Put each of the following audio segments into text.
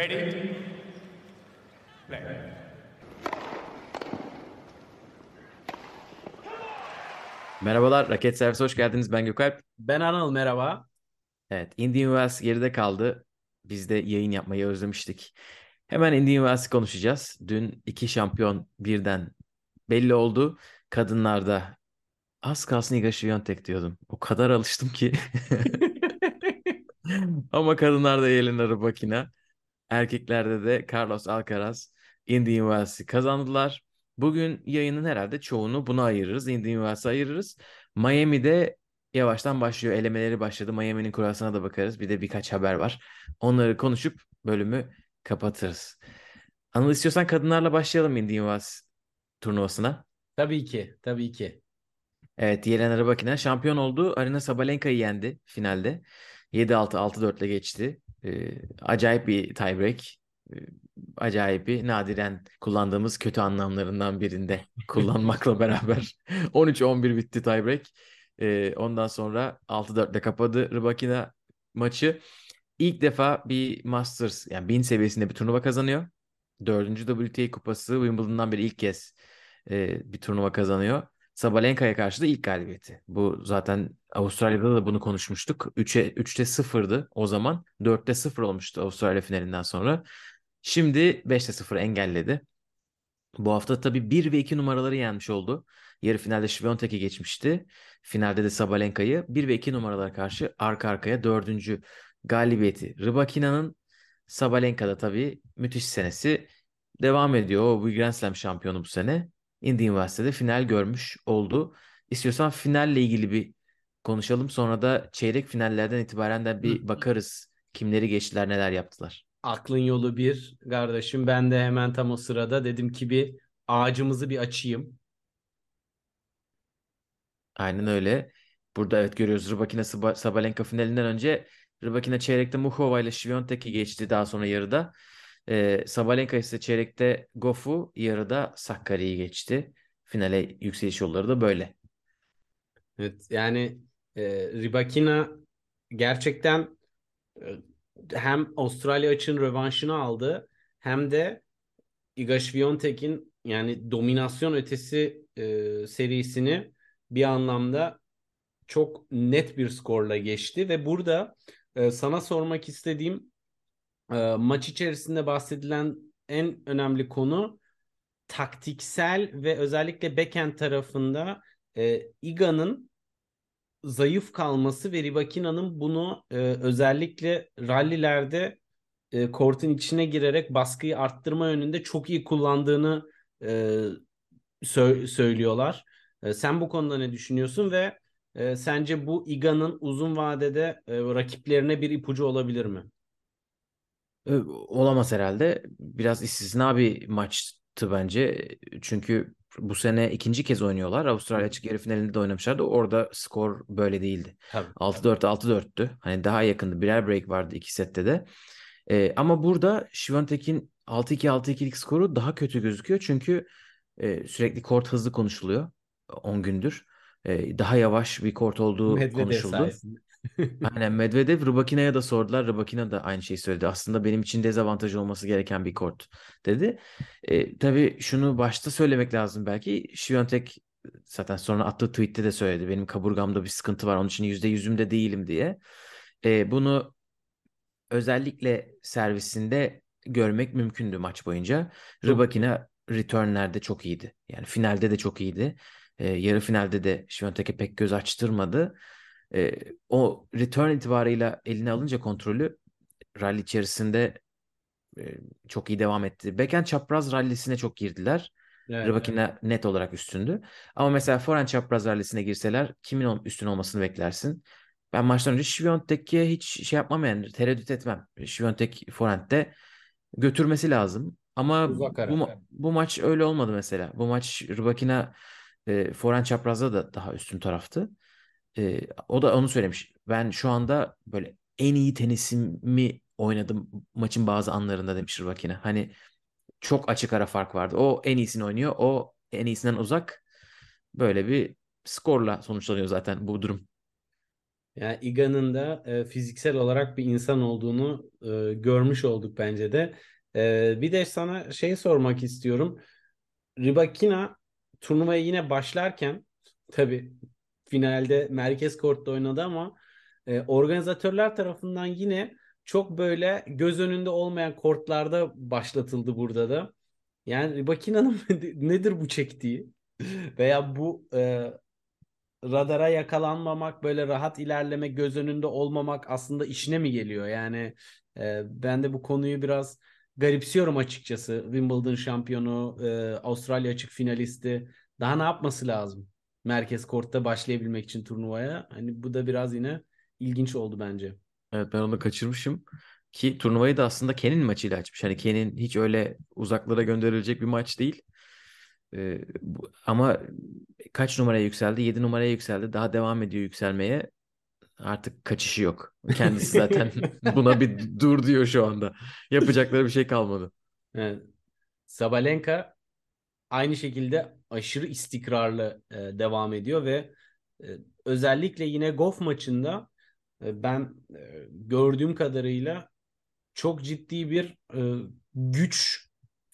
Ready? Play. Merhabalar, Raket Servisi hoş geldiniz. Ben Gökalp. Ben Anıl merhaba. Evet, Indian Wells geride kaldı. Biz de yayın yapmayı özlemiştik. Hemen Indian Wells'i konuşacağız. Dün iki şampiyon birden belli oldu. Kadınlarda az kalsın Iga Świątek diyordum. O kadar alıştım ki. Ama kadınlarda Yelena Rybakina, erkeklerde de Carlos Alcaraz Indian Wells'i kazandılar. Bugün yayının herhalde çoğunu buna ayırırız. Indian Wells'a ayırırız. Miami'de yavaştan başlıyor. Elemeleri başladı. Miami'nin kurasına da bakarız. Bir de birkaç haber var. Onları konuşup bölümü kapatırız. Anıl istiyorsan kadınlarla başlayalım Indian Wells turnuvasına. Tabii ki, tabii ki. Evet, Yelena Rybakina şampiyon oldu. Arina Sabalenka'yı yendi finalde. 7-6, 6-4 ile geçti. Ee, acayip bir tiebreak. Ee, acayip bir nadiren kullandığımız kötü anlamlarından birinde kullanmakla beraber 13-11 bitti tiebreak. Ee, ondan sonra 6-4 ile kapadı Rybakina maçı. İlk defa bir Masters yani 1000 seviyesinde bir turnuva kazanıyor. Dördüncü WTA kupası Wimbledon'dan beri ilk kez e, bir turnuva kazanıyor. Sabalenka'ya karşı da ilk galibiyeti. Bu zaten Avustralya'da da bunu konuşmuştuk. 3'e 3'te 0'dı o zaman. 4'te 0 olmuştu Avustralya finalinden sonra. Şimdi 5'te 0 engelledi. Bu hafta tabii 1 ve 2 numaraları yenmiş oldu. Yarı finalde Świątek'i geçmişti. Finalde de Sabalenka'yı 1 ve 2 numaralara karşı arka arkaya 4. galibiyeti. Rybakina'nın Sabalenka'da tabii müthiş senesi devam ediyor. O bu Grand Slam şampiyonu bu sene. Indian Wells'te final görmüş oldu. İstiyorsan finalle ilgili bir konuşalım. Sonra da çeyrek finallerden itibaren de bir bakarız. Kimleri geçtiler, neler yaptılar. Aklın yolu bir kardeşim. Ben de hemen tam o sırada dedim ki bir ağacımızı bir açayım. Aynen öyle. Burada evet görüyoruz Rybakina Saba- Sabalenka finalinden önce Rybakina çeyrekte Muchova ile Świątek'i geçti daha sonra yarıda. Ee, Sabalenka ise çeyrekte Goff'u yarıda Sakkari'yi geçti. Finale yükseliş yolları da böyle. Evet yani e, Rybakina gerçekten e, hem Avustralya açığın rövanşını aldı hem de Iga Świątek'in yani dominasyon ötesi e, serisini bir anlamda çok net bir skorla geçti ve burada e, sana sormak istediğim e, maç içerisinde bahsedilen en önemli konu taktiksel ve özellikle backhand tarafında e, Iga'nın zayıf kalması ve Rybakina'nın bunu e, özellikle rallilerde e, kortun içine girerek baskıyı arttırma yönünde çok iyi kullandığını e, sö- söylüyorlar. E, sen bu konuda ne düşünüyorsun ve e, sence bu Iga'nın uzun vadede e, rakiplerine bir ipucu olabilir mi? Olamaz herhalde. Biraz istisna bir maçtı bence. Çünkü bu sene ikinci kez oynuyorlar. Avustralya açık yarı finalinde de oynamışlardı. Orada skor böyle değildi. Tabii. 6-4 6-4'tü. Hani daha yakındı. Birer break vardı iki sette de. Ee, ama burada Świątek'in 6-2 6-2'lik skoru daha kötü gözüküyor. Çünkü e, sürekli kort hızlı konuşuluyor. 10 gündür. E, daha yavaş bir kort olduğu Medvedev konuşuldu. sayesinde. Aynen Medvedev Rybakina'ya da sordular. Rybakina da aynı şeyi söyledi. Aslında benim için dezavantajı olması gereken bir kort dedi. E, tabii şunu başta söylemek lazım belki. Świątek zaten sonra attığı tweette de söyledi. Benim kaburgamda bir sıkıntı var. Onun için yüzde yüzümde değilim diye. E, bunu özellikle servisinde görmek mümkündü maç boyunca. Çok. Rybakina returnlerde çok iyiydi. Yani finalde de çok iyiydi. E, yarı finalde de Świątek'e pek göz açtırmadı. E, o return itibarıyla eline alınca kontrolü rally içerisinde e, çok iyi devam etti. Backhand çapraz rallisine çok girdiler. Evet, Rybakina net olarak üstündü. Ama mesela forehand çapraz rallisine girseler kimin üstün olmasını beklersin? Ben maçtan önce Świątek'e hiç şey yapmam yani tereddüt etmem. Świątek forehand'de götürmesi lazım. Ama Uzak bu, ma- bu maç öyle olmadı mesela. Bu maç Rybakina e, forehand çaprazda da daha üstün taraftı. E, o da onu söylemiş. Ben şu anda böyle en iyi tenisimi oynadım maçın bazı anlarında demiş Rybakina. Hani çok açık ara fark vardı. O en iyisini oynuyor. O en iyisinden uzak. Böyle bir skorla sonuçlanıyor zaten bu durum. Yani Iga'nın da e, fiziksel olarak bir insan olduğunu e, görmüş olduk bence de. E, bir de sana şey sormak istiyorum. Rybakina turnuvaya yine başlarken tabii finalde merkez kortta oynadı ama e, organizatörler tarafından yine çok böyle göz önünde olmayan kortlarda başlatıldı burada da. Yani Rybakina'nın nedir bu çektiği? Veya bu e, radara yakalanmamak, böyle rahat ilerleme, göz önünde olmamak aslında işine mi geliyor? Yani e, ben de bu konuyu biraz garipsiyorum açıkçası. Wimbledon şampiyonu, e, Avustralya açık finalisti. Daha ne yapması lazım? Merkez kortta başlayabilmek için turnuvaya. Hani bu da biraz yine ilginç oldu bence. Evet ben onu kaçırmışım. Ki turnuvayı da aslında Ken'in maçıyla açmış. Hani Ken'in hiç öyle uzaklara gönderilecek bir maç değil. Ee, bu, ama kaç numaraya yükseldi? 7 numaraya yükseldi. Daha devam ediyor yükselmeye. Artık kaçışı yok. Kendisi zaten buna bir dur diyor şu anda. Yapacakları bir şey kalmadı. Evet. Sabalenka aynı şekilde aşırı istikrarlı e, devam ediyor ve e, özellikle yine golf maçında e, ben e, gördüğüm kadarıyla çok ciddi bir e, güç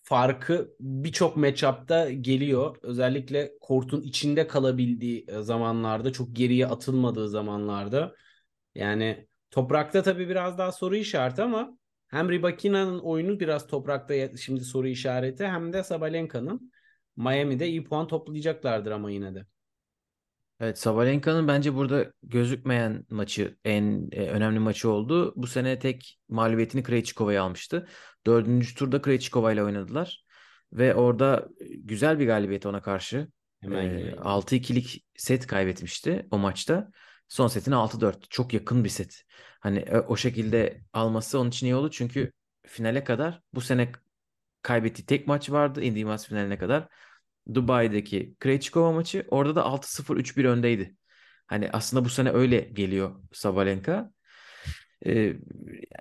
farkı birçok matchup'ta geliyor. Özellikle kortun içinde kalabildiği e, zamanlarda, çok geriye atılmadığı zamanlarda. Yani toprakta tabii biraz daha soru işareti ama hem Rybakina'nın oyunu biraz toprakta şimdi soru işareti hem de Sabalenka'nın Miami'de iyi puan toplayacaklardır ama yine de. Evet Sabalenka'nın bence burada gözükmeyen maçı en e, önemli maçı oldu. Bu sene tek mağlubiyetini Krejcikova'ya almıştı. Dördüncü turda Krejcikova ile oynadılar. Ve orada güzel bir galibiyet ona karşı. Hemen e, gelelim. 6-2'lik set kaybetmişti o maçta. Son setine 6-4. Çok yakın bir set. Hani e, o şekilde alması onun için iyi oldu. Çünkü finale kadar bu sene kaybettiği tek maç vardı. Indiği maç finaline kadar. Dubai'deki Krejcikova maçı orada da 6-0 3-1 öndeydi. Hani aslında bu sene öyle geliyor Sabalenka. Ee,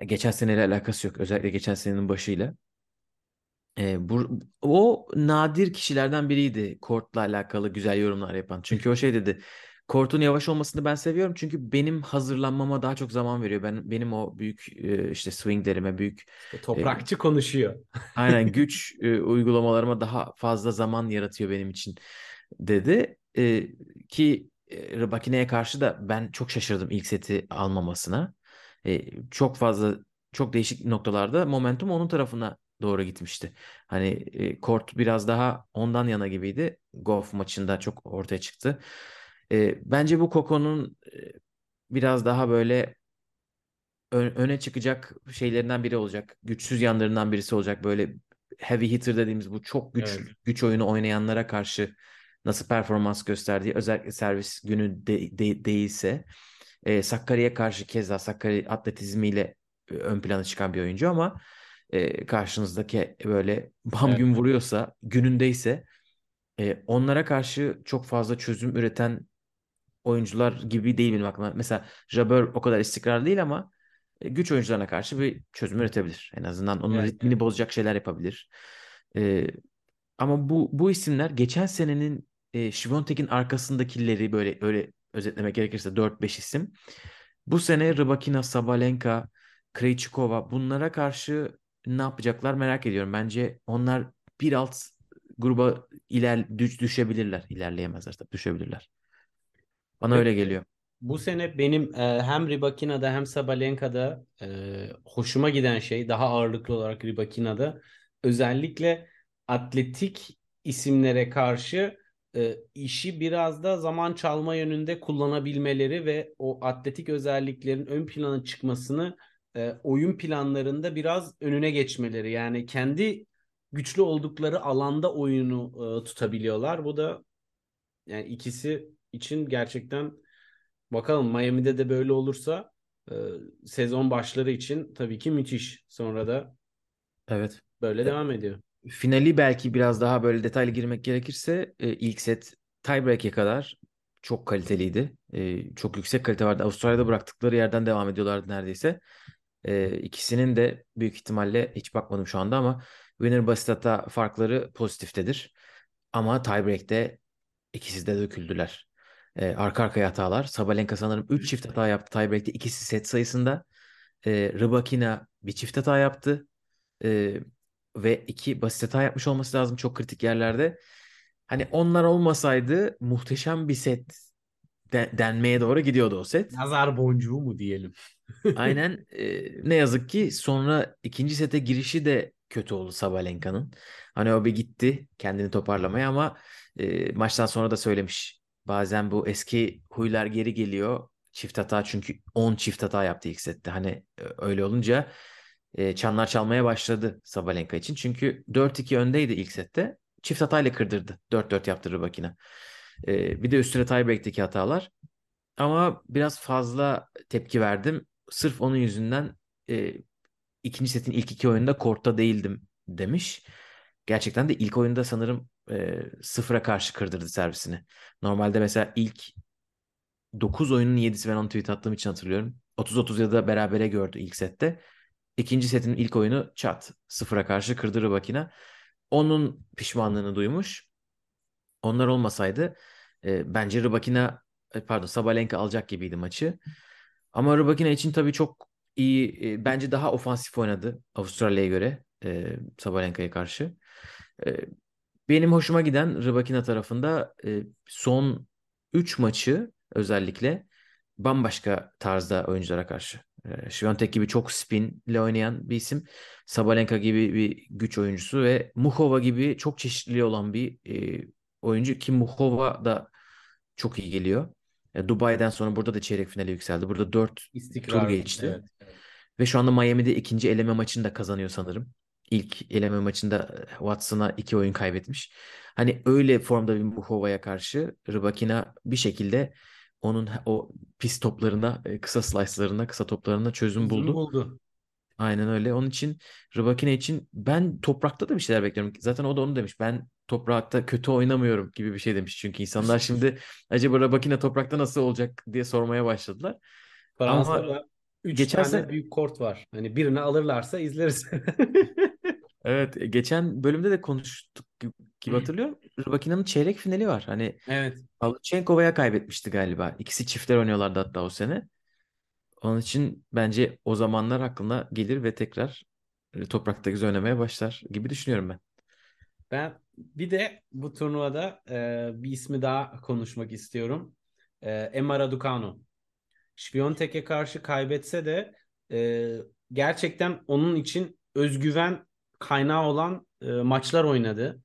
geçen seneyle alakası yok. Özellikle geçen senenin başıyla. Ee, bu, o nadir kişilerden biriydi kortla alakalı güzel yorumlar yapan. Çünkü o şey dedi. Kortun yavaş olmasını ben seviyorum çünkü benim hazırlanmama daha çok zaman veriyor. Ben benim o büyük e, işte swinglerime, büyük İşte toprakçı konuşuyor. aynen güç e, uygulamalarıma daha fazla zaman yaratıyor benim için dedi. E, ki e, Rybakine'ye karşı da ben çok şaşırdım ilk seti almamasına. E, çok fazla çok değişik noktalarda momentum onun tarafına doğru gitmişti. Hani e, kort biraz daha ondan yana gibiydi. Golf maçında çok ortaya çıktı. E, bence bu Coco'nun e, biraz daha böyle öne çıkacak şeylerinden biri olacak. Güçsüz yanlarından birisi olacak. Böyle heavy hitter dediğimiz bu çok güç Evet. güç oyunu oynayanlara karşı nasıl performans gösterdiği özellikle servis günü de- de- değilse e, Sakarya'ya karşı keza Sakarya atletizmiyle ön plana çıkan bir oyuncu ama e, karşınızdaki böyle bam Evet. gün vuruyorsa günündeyse e, onlara karşı çok fazla çözüm üreten oyuncular gibi değil benim aklıma. Mesela Jabeur o kadar istikrarlı değil ama e, güç oyuncularına karşı bir çözüm üretebilir. En azından onun Evet, ritmini bozacak şeyler yapabilir. E, ama bu bu isimler geçen senenin e, Świątek'in arkasındakileri böyle öyle özetlemek gerekirse 4-5 isim. Bu sene Rybakina, Sabalenka, Krejcikova bunlara karşı ne yapacaklar merak ediyorum. Bence onlar bir alt gruba iler düş, düşebilirler. İlerleyemezler tabii düşebilirler. Bana öyle geliyor. Bu sene benim e, hem Rybakina'da hem Sabalenka'da e, hoşuma giden şey daha ağırlıklı olarak Rybakina'da özellikle atletik isimlere karşı e, işi biraz da zaman çalma yönünde kullanabilmeleri ve o atletik özelliklerin ön plana çıkmasını e, oyun planlarında biraz önüne geçmeleri. Yani kendi güçlü oldukları alanda oyunu e, tutabiliyorlar. Bu da yani ikisi için gerçekten Bakalım Miami'de de böyle olursa e, sezon başları için tabii ki müthiş. Sonra da Evet. böyle E, devam ediyor. Finali belki biraz daha böyle detaylı girmek gerekirse e, ilk set tiebreak'e kadar çok kaliteliydi. E, çok yüksek kalite vardı. Avustralya'da bıraktıkları yerden devam ediyorlardı neredeyse. E, ikisinin de büyük ihtimalle hiç bakmadım şu anda ama winner basitata farkları pozitiftedir. Ama tiebreak'te ikisi de döküldüler. E, arka arkaya hatalar. Sabalenka sanırım 3 çift hata yaptı tiebreak'te. ikisi set sayısında. E, Rybakina bir çift hata yaptı. E, ve iki basit hata yapmış olması lazım çok kritik yerlerde. Hani onlar olmasaydı muhteşem bir set de- denmeye doğru gidiyordu o set. Nazar boncuğu mu diyelim? Aynen e, ne yazık ki sonra ikinci sete girişi de kötü oldu Sabalenka'nın. Hani o bir gitti kendini toparlamaya ama e, maçtan sonra da söylemiş. Bazen bu eski huylar geri geliyor. Çift hata çünkü 10 çift hata yaptı ilk sette. Hani e, öyle olunca e, çanlar çalmaya başladı Sabalenka için. Çünkü 4-2 öndeydi ilk sette. Çift hatayla kırdırdı. 4-4 yaptı Rybakina. E, bir de üstüne tiebreak'teki hatalar. Ama biraz fazla tepki verdim. Sırf onun yüzünden e, ikinci setin ilk iki oyunda kortta değildim demiş. Gerçekten de ilk oyunda sanırım e, sıfıra karşı kırdırdı servisini. Normalde mesela ilk 9 oyunun 7'si ben onu tweet attığım için hatırlıyorum. 30-30 ya da berabere gördü ilk sette. İkinci setin ilk oyunu çat. Sıfıra karşı kırdı Rybakina. Onun pişmanlığını duymuş. Onlar olmasaydı e, bence Rybakina pardon Sabalenka alacak gibiydi maçı. Ama Rybakina için tabii çok iyi e, bence daha ofansif oynadı Avustralya'ya göre e, Sabalenka'ya karşı. E, benim hoşuma giden Rybakina tarafında e, son 3 maçı özellikle bambaşka tarzda oyunculara karşı. E, Świątek gibi çok spinle oynayan bir isim. Sabalenka gibi bir güç oyuncusu ve Muhova gibi çok çeşitli olan bir e, oyuncu ki Muhova da çok iyi geliyor. E, Dubai'den sonra burada da çeyrek finale yükseldi. Burada 4 İstikrar. tur geçti. Evet, evet. Ve şu anda Miami'de ikinci eleme maçını da kazanıyor sanırım. İlk eleme maçında e, Watson'a iki oyun kaybetmiş. Hani öyle formda bir Muhova'ya karşı Rybakina bir şekilde onun o pis toplarına, e, kısa slice'larına, kısa toplarına çözüm buldu. buldu. Aynen öyle. Onun için Rybakina için ben toprakta da bir şeyler bekliyorum. Zaten o da onu demiş. Ben toprakta kötü oynamıyorum gibi bir şey demiş. Çünkü insanlar şimdi acaba Rybakina toprakta nasıl olacak diye sormaya başladılar. Fransa'da 3 geçen tane büyük kort var. Hani birini alırlarsa izleriz. Evet, e, geçen bölümde de konuştuk gibi, hatırlıyorum. Rybakina'nın çeyrek finali var. Hani evet. Pavlyuchenkova'ya kaybetmişti galiba. İkisi çiftler oynuyorlardı hatta o sene. Onun için bence o zamanlar aklına gelir ve tekrar e, toprakta güzel oynamaya başlar gibi düşünüyorum ben. Ben bir de bu turnuvada e, bir ismi daha konuşmak istiyorum. E, Emma Raducanu. Świątek'e karşı kaybetse de e, gerçekten onun için özgüven kaynağı olan e, maçlar oynadı.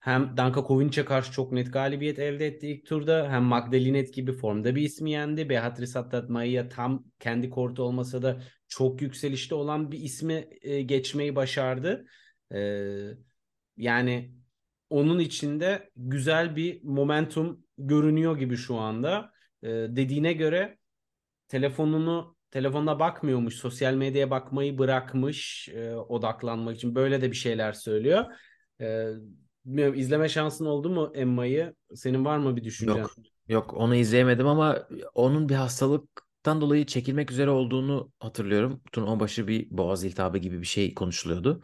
Hem Danka Kovinc'e karşı çok net galibiyet elde etti ilk turda. Hem Magdalinet gibi formda bir ismi yendi. Beatriz Haddad tam kendi kortu olmasa da çok yükselişte olan bir ismi e, geçmeyi başardı. E, yani onun içinde güzel bir momentum görünüyor gibi şu anda. E, dediğine göre telefonunu telefonuna bakmıyormuş, sosyal medyaya bakmayı bırakmış e, odaklanmak için. Böyle de bir şeyler söylüyor. E, bilmiyorum, izleme şansın oldu mu Emma'yı? Senin var mı bir düşüncen? Yok. Yok onu izleyemedim ama onun bir hastalıktan dolayı çekilmek üzere olduğunu hatırlıyorum. Turnuva başı bir boğaz iltihabı gibi bir şey konuşuluyordu. Onu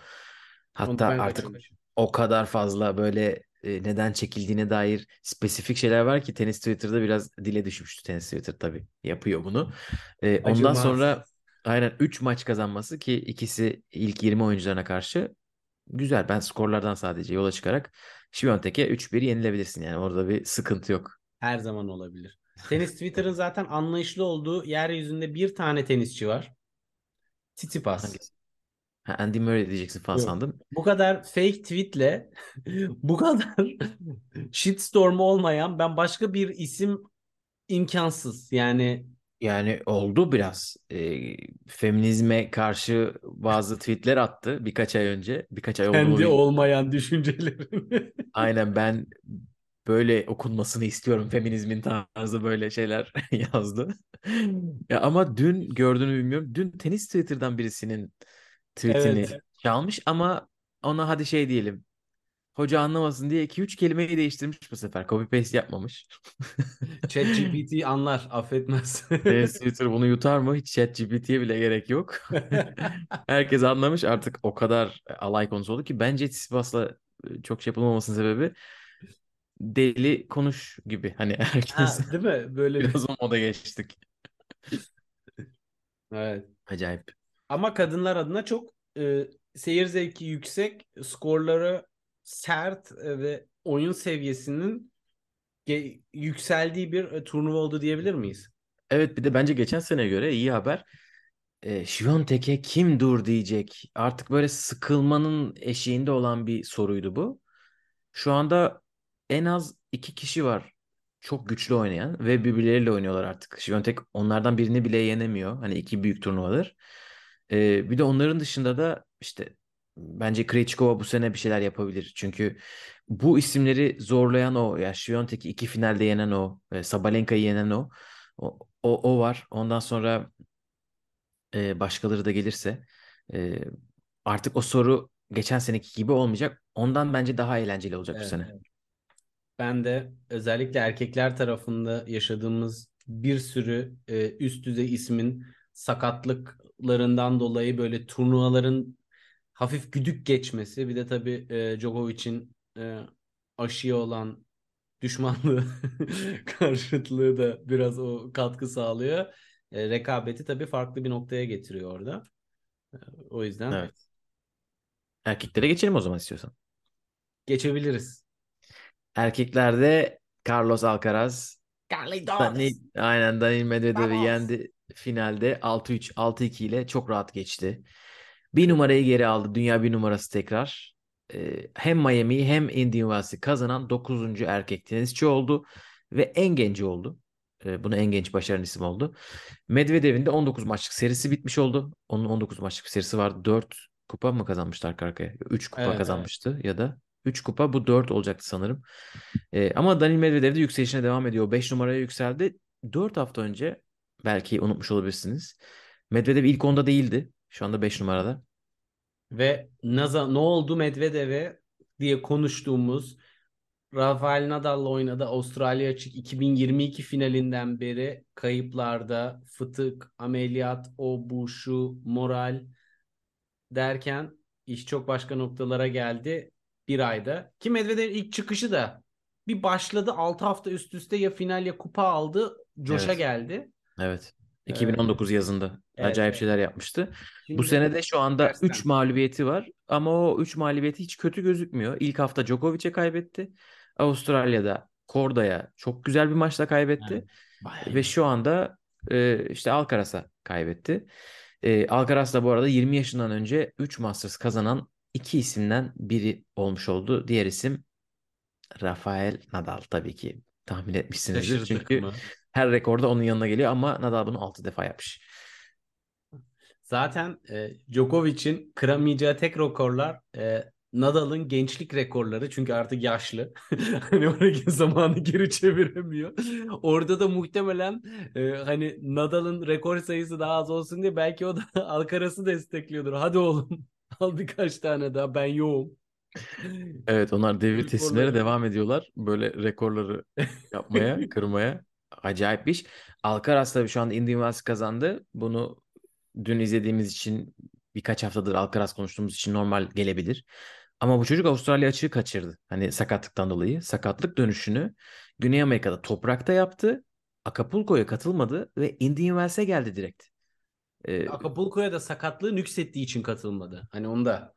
Hatta artık kaçırmışım. o kadar fazla böyle e, neden çekildiğine dair spesifik şeyler var ki tenis Twitter'da biraz dile düşmüştü. Tenis Twitter tabii yapıyor bunu. E, ondan Acımaz. sonra aynen 3 maç kazanması ki ikisi ilk 20 oyuncularına karşı güzel. Ben skorlardan sadece yola çıkarak Świątek'e 3-1 yenilebilirsin yani orada bir sıkıntı yok. Her zaman olabilir. Tenis Twitter'ın zaten anlayışlı olduğu yeryüzünde bir tane tenisçi var. Tsitsipas. Hangisi? Ha, Andy Murray diyeceksin falan Yok. sandım. Bu kadar fake tweetle bu kadar shitstorm olmayan ben başka bir isim imkansız. Yani Yani oldu biraz. E, feminizme karşı bazı tweetler attı birkaç ay önce. Birkaç ay kendi bilmiyorum. olmayan düşüncelerini. Aynen ben böyle okunmasını istiyorum. Feminizmin tarzı böyle şeyler yazdı. Ya ama dün gördüğünü bilmiyorum. Dün tenis Twitter'dan birisinin tweetini Evet. çalmış ama ona hadi şey diyelim. Hoca anlamasın diye 2-3 kelimeyi değiştirmiş bu sefer. Copy paste yapmamış. ChatGPT anlar, affetmez. Tenis Twitter bunu yutar mı? Hiç ChatGPT'ye bile gerek yok. Herkes anlamış artık o kadar alay konusu oldu ki bence Tsitsipas'la e, çok şey yapılmamasının sebebi deli konuş gibi. Hani Ha, herkes değil mi? Böyle biraz o moda geçtik. Evet. Acayip. Ama kadınlar adına çok e, seyir zevki yüksek, skorları sert e, ve oyun seviyesinin yükseldiği bir e, turnuva oldu diyebilir miyiz? Evet bir de bence geçen sene göre iyi haber. E, Świątek'e kim dur diyecek. Artık böyle sıkılmanın eşiğinde olan bir soruydu bu. Şu anda en az iki kişi var çok güçlü oynayan ve birbirleriyle oynuyorlar artık. Świątek onlardan birini bile yenemiyor. Hani iki büyük turnuvadır. E, bir de onların dışında da işte bence Krejcikova bu sene bir şeyler yapabilir. Çünkü bu isimleri zorlayan o. Ya Świątek'i iki finalde yenen o. e, Sabalenka'yı yenen o. O, o, o var. Ondan sonra e, başkaları da gelirse e, artık o soru geçen seneki gibi olmayacak. Ondan bence daha eğlenceli olacak bu Evet, sene. evet. Ben de özellikle erkekler tarafında yaşadığımız bir sürü e, üst düzey ismin sakatlıklarından dolayı böyle turnuvaların hafif güdük geçmesi bir de tabii e, Djokovic'in e, aşıya olan düşmanlığı karşıtlığı da biraz o katkı sağlıyor. E, rekabeti tabii farklı bir noktaya getiriyor orada. E, o yüzden Evet. Erkeklere geçelim o zaman istiyorsan. geçebiliriz. Erkeklerde Carlos Alcaraz Carlitos. Dani, aynen Daniil Medvedev'i yendi finalde 6-3 6-2 ile çok rahat geçti. Bir numarayı geri aldı. Dünya bir numarası tekrar. Ee, hem Miami hem Indian Wells'i kazanan 9. erkek tenisçi oldu ve en genci oldu. Ee, bunu en genç başaran isim oldu. Medvedev'in de 19 maçlık serisi bitmiş oldu. Onun 19 maçlık bir serisi var. 4 kupa mı kazanmıştı arka arkaya? 3 kupa Evet, evet. kazanmıştı ya da 3 kupa bu 4 olacaktı sanırım. Ee, ama Daniil Medvedev de yükselişine devam ediyor. 5 numaraya yükseldi. 4 hafta önce belki unutmuş olabilirsiniz. Medvedev ilk onda değildi. Şu anda 5 numarada. Ve Naza ne oldu Medvedev'e diye konuştuğumuz Rafael Nadal'la oynadı Avustralya Açık 2022 finalinden beri kayıplarda fıtık, ameliyat, o bu şu, moral derken iş çok başka noktalara geldi bir ayda. Ki Medvedev ilk çıkışı da bir başladı 6 hafta üst üste ya final ya kupa aldı. Coşa Evet. geldi. Evet. 2019 yazında Evet, acayip şeyler yapmıştı. Şimdi Bu sene de şu anda tersten. 3 mağlubiyeti var ama o 3 mağlubiyeti hiç kötü gözükmüyor. İlk hafta Djokovic'e kaybetti. Avustralya'da Korda'ya çok güzel bir maçla kaybetti. Evet, Ve şu anda e, işte Alcaraz'a kaybetti. E, Alcaraz da bu arada 20 yaşından önce 3 Masters kazanan iki isimden biri olmuş oldu. Diğer isim Rafael Nadal tabii ki tahmin etmişsinizdir. Şaşırdık Çünkü mı? Her rekorda onun yanına geliyor ama Nadal bunu 6 defa yapmış. Zaten e, Djokovic'in kıramayacağı tek rekorlar e, Nadal'ın gençlik rekorları çünkü artık yaşlı. hani oradaki zamanı geri çeviremiyor. Orada da muhtemelen e, hani Nadal'ın rekor sayısı daha az olsun diye belki o da Alcaraz'ı destekliyordur. Hadi oğlum al birkaç tane daha ben yoğum. Evet onlar devir teslimlere devam ediyorlar. Böyle rekorları yapmaya, kırmaya. Acayip bir iş. Alcaraz tabii şu anda Indian Wells kazandı. Bunu dün izlediğimiz için birkaç haftadır Alcaraz konuştuğumuz için normal gelebilir. Ama bu çocuk Avustralya açığı kaçırdı. Hani sakatlıktan dolayı. Sakatlık dönüşünü Güney Amerika'da toprakta yaptı. Acapulco'ya katılmadı ve Indian Wells'e geldi direkt. Ee, Acapulco'ya da sakatlığı nüksettiği için katılmadı. Hani onu da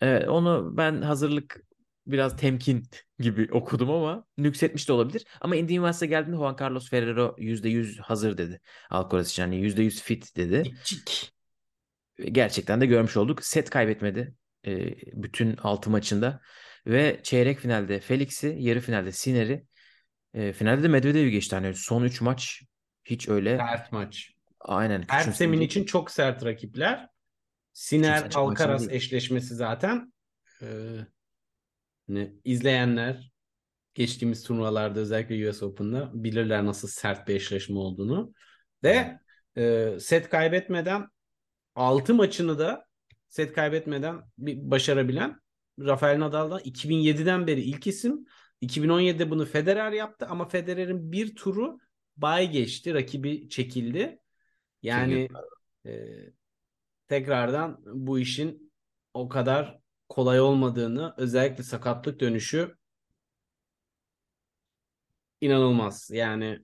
Evet, onu ben hazırlık biraz temkin gibi okudum ama nüksetmiş de olabilir. Ama Indian Wells'e geldiğinde Juan Carlos Ferrero %100 hazır dedi. Alcaraz için yani %100 fit dedi. dipçik. Gerçekten de görmüş olduk. Set kaybetmedi e, bütün 6 maçında. Ve çeyrek finalde Felix'i, yarı finalde Sinner'i, e, finalde de Medvedev'i geçti. Hani son 3 maç hiç öyle Sert maç. aynen Her küçümseyecek- semin için çok sert rakipler. Siner Alcaraz eşleşmesi zaten. Ee, ne izleyenler geçtiğimiz turnuvalarda özellikle US Open'da bilirler nasıl sert bir eşleşme olduğunu. Ve e, set kaybetmeden 6 maçını da set kaybetmeden bir başarabilen Rafael Nadal'dan 2007'den beri ilk isim. 2017'de bunu Federer yaptı ama Federer'in bir turu bay geçti. Rakibi çekildi. Yani e, tekrardan bu işin o kadar kolay olmadığını özellikle sakatlık dönüşü inanılmaz. Yani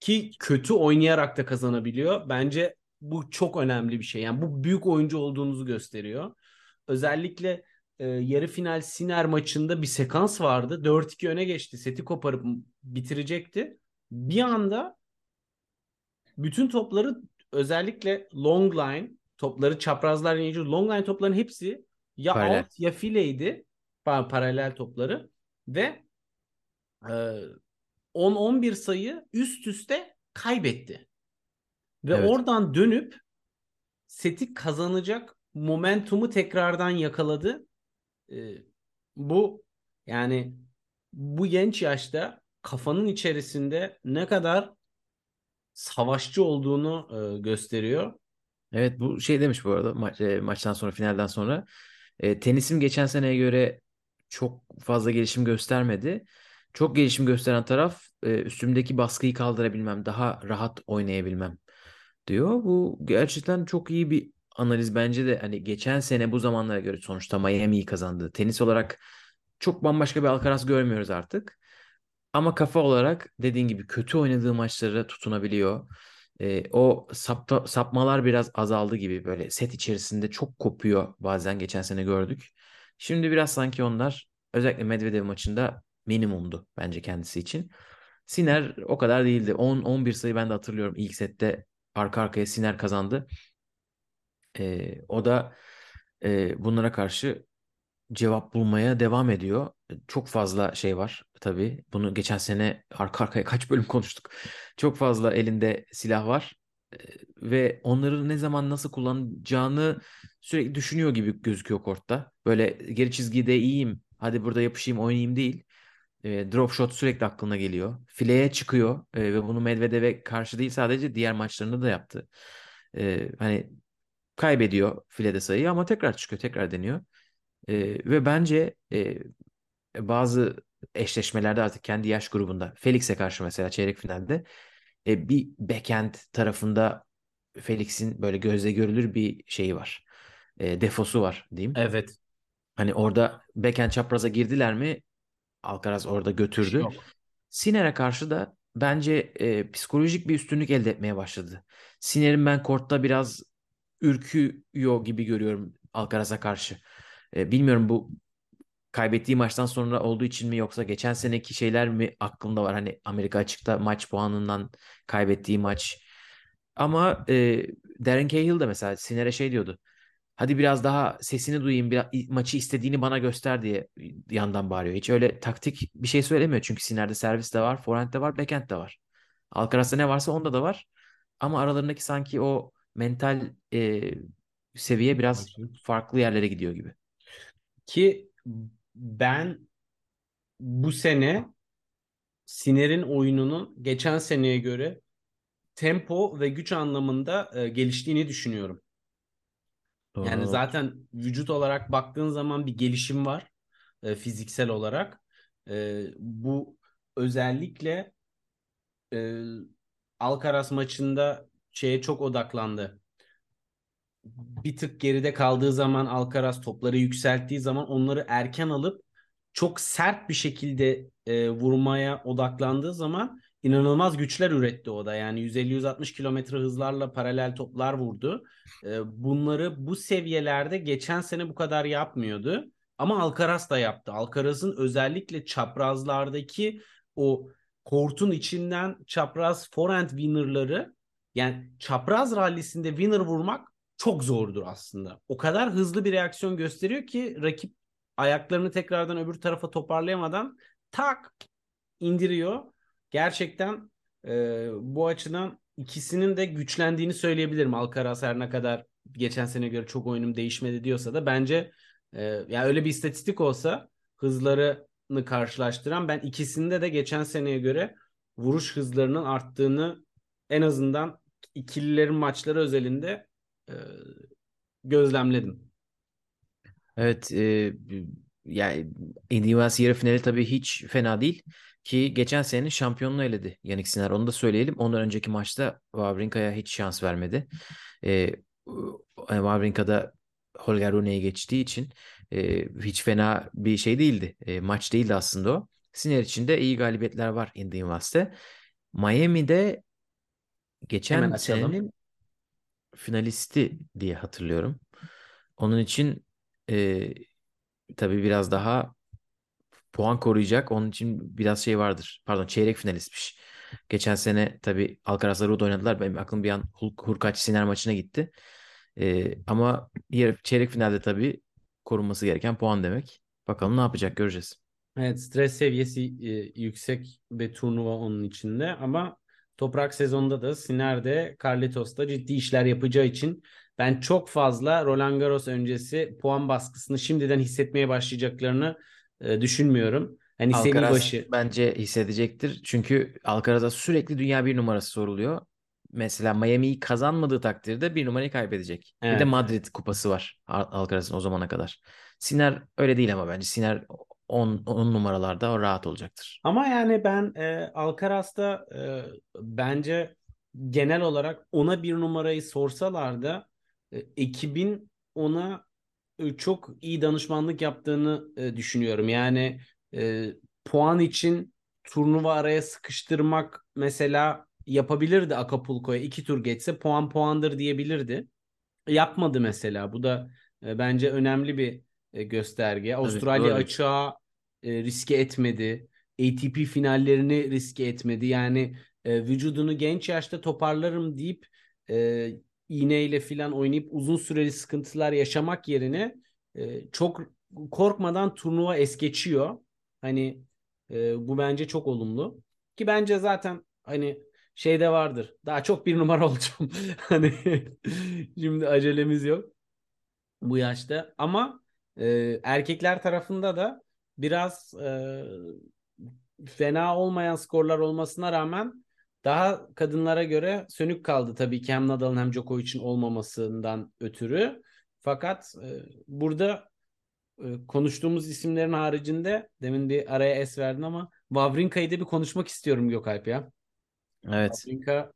ki kötü oynayarak da kazanabiliyor. Bence bu çok önemli bir şey. Yani bu büyük oyuncu olduğunuzu gösteriyor. Özellikle e, yarı final Siner maçında bir sekans vardı. 4-2 öne geçti. Seti koparıp bitirecekti. Bir anda bütün topları özellikle long line topları çaprazlar yenici long line topların hepsi ya Paralel. out ya fileydi. Pa- Paralel topları ve e, 10-11 sayı üst üste kaybetti. Ve Evet. oradan dönüp seti kazanacak momentumu tekrardan yakaladı. Ee, bu yani bu genç yaşta kafanın içerisinde ne kadar savaşçı olduğunu e, gösteriyor. Evet bu şey demiş bu arada maç, e, maçtan sonra finalden sonra. E, tenisim geçen seneye göre çok fazla gelişim göstermedi. Çok gelişim gösteren taraf e, üstümdeki baskıyı kaldırabilmem, daha rahat oynayabilmem diyor. Bu gerçekten çok iyi bir analiz bence de hani geçen sene bu zamanlara göre sonuçta Miami'yi kazandı. Tenis olarak çok bambaşka bir Alcaraz görmüyoruz artık. Ama kafa olarak dediğin gibi kötü oynadığı maçlara tutunabiliyor. Ee, o sapta, sapmalar biraz azaldı gibi böyle set içerisinde çok kopuyor bazen geçen sene gördük. Şimdi biraz sanki onlar özellikle Medvedev maçında minimumdu bence kendisi için. Sinner o kadar değildi. 10-11 sayı ben de hatırlıyorum ilk sette arka arkaya Sinner kazandı. Ee, o da e, bunlara karşı cevap bulmaya devam ediyor. Çok fazla şey var tabii. Bunu geçen sene arka arkaya kaç bölüm konuştuk. Çok fazla elinde silah var. Ve onları ne zaman nasıl kullanacağını sürekli düşünüyor gibi gözüküyor kortta. Böyle geri çizgide iyiyim, hadi burada yapışayım oynayayım değil. Drop shot sürekli aklına geliyor. Fileye çıkıyor ve bunu Medvedev'e karşı değil sadece diğer maçlarında da yaptı. Hani kaybediyor filede sayıyı ama tekrar çıkıyor, tekrar deniyor. Ve bence bazı eşleşmelerde artık kendi yaş grubunda Felix'e karşı mesela çeyrek finalde e, bir backhand tarafında Felix'in böyle gözle görülür bir şeyi var. E, defosu var diyeyim. Evet. Hani orada backhand çapraza girdiler mi Alcaraz orada götürdü. Yok. Sinner'e karşı da bence e, psikolojik bir üstünlük elde etmeye başladı. Sinner'in ben kortta biraz ürküyor gibi görüyorum Alcaraz'a karşı. E, bilmiyorum bu kaybettiği maçtan sonra olduğu için mi yoksa geçen seneki şeyler mi aklımda var? Hani Amerika açıkta maç puanından kaybettiği maç. Ama e, Darren Cahill de mesela Sinner'e şey diyordu. Hadi biraz daha sesini duyayım, biraz, maçı istediğini bana göster diye yandan bağırıyor. Hiç öyle taktik bir şey söylemiyor. Çünkü Sinner'de servis de var, forehand de var, backhand de var. Alcaraz'da ne varsa onda da var. Ama aralarındaki sanki o mental e, seviye biraz farklı yerlere gidiyor gibi. Ki ben bu sene Siner'in oyununun geçen seneye göre tempo ve güç anlamında e, geliştiğini düşünüyorum. Yani Doğru. zaten vücut olarak baktığın zaman bir gelişim var e, fiziksel olarak. E, bu özellikle e, Alcaraz maçında şeye çok odaklandı. Bir tık geride kaldığı zaman Alcaraz topları yükselttiği zaman onları erken alıp çok sert bir şekilde e, vurmaya odaklandığı zaman inanılmaz güçler üretti o da. Yani 150-160 kilometre hızlarla paralel toplar vurdu. E, bunları bu seviyelerde geçen sene bu kadar yapmıyordu. Ama Alcaraz da yaptı. Alcaraz'ın özellikle çaprazlardaki o kortun içinden çapraz forehand winner'ları yani çapraz rallisinde winner vurmak çok zordur aslında. O kadar hızlı bir reaksiyon gösteriyor ki rakip ayaklarını tekrardan öbür tarafa toparlayamadan tak indiriyor. Gerçekten e, bu açıdan ikisinin de güçlendiğini söyleyebilirim. Alcaraz her ne kadar geçen sene göre çok oyunum değişmedi diyorsa da bence e, yani öyle bir istatistik olsa hızlarını karşılaştıran ben ikisinde de geçen seneye göre vuruş hızlarının arttığını en azından ikililerin maçları özelinde e, gözlemledim. Evet, e, yani Indian Wells yarı finali tabii hiç fena değil ki geçen senenin şampiyonluğu eledi Yannick Sinner onu da söyleyelim. Ondan önceki maçta Wawrinka'ya hiç şans vermedi. E, Wawrinka da Holger Rune'yi geçtiği için e, hiç fena bir şey değildi. E, maç değildi aslında o. Sinner için de iyi galibiyetler var Indy Invest'te. Miami'de geçen Hemen açalım. Finalisti diye hatırlıyorum. Onun için e, tabii biraz daha puan koruyacak. Onun için biraz şey vardır. Pardon çeyrek finalistmiş. Geçen sene tabii Alcaraz'la Ruud oynadılar. Benim aklım bir an Hurkaç Siner maçına gitti. E, ama yarı, çeyrek finalde tabii korunması gereken puan demek. Bakalım ne yapacak göreceğiz. Evet stres seviyesi e, yüksek bir turnuva onun içinde ama toprak sezonda da Siner'de Carlitos'ta ciddi işler yapacağı için ben çok fazla Roland Garros öncesi puan baskısını şimdiden hissetmeye başlayacaklarını e, düşünmüyorum. Hani Alcaraz başı bence hissedecektir. Çünkü Alcaraz'a sürekli dünya bir numarası soruluyor. Mesela Miami'yi kazanmadığı takdirde bir numarayı kaybedecek. Bir de Evet. Madrid kupası var Al- Alcaraz'ın o zamana kadar. Siner öyle değil ama bence Siner 10 10 numaralarda rahat olacaktır. Ama yani ben e, Alcaraz'da e, bence genel olarak ona bir numarayı sorsalar da e, ekibin ona e, çok iyi danışmanlık yaptığını e, düşünüyorum. Yani e, puan için turnuva araya sıkıştırmak mesela yapabilirdi Acapulco'ya iki tur geçse puan puandır diyebilirdi. Yapmadı mesela. Bu da e, bence önemli bir e, gösterge. Avustralya doğru. açığa e, riske etmedi. ATP finallerini riske etmedi. Yani e, vücudunu genç yaşta toparlarım deyip iğneyle filan oynayıp uzun süreli sıkıntılar yaşamak yerine çok korkmadan turnuva es geçiyor. Hani e, bu bence çok olumlu. Ki bence zaten hani şeyde vardır. Daha çok bir numara olacağım. Hani şimdi acelemiz yok bu yaşta. Ama e, erkekler tarafında da biraz e, fena olmayan skorlar olmasına rağmen daha kadınlara göre sönük kaldı tabii ki hem Nadal'ın hem Djokovic'in olmamasından ötürü. Fakat e, burada e, konuştuğumuz isimlerin haricinde demin bir araya es verdin ama Wawrinka'yı da bir konuşmak istiyorum Gökalp ya. Evet. Wawrinka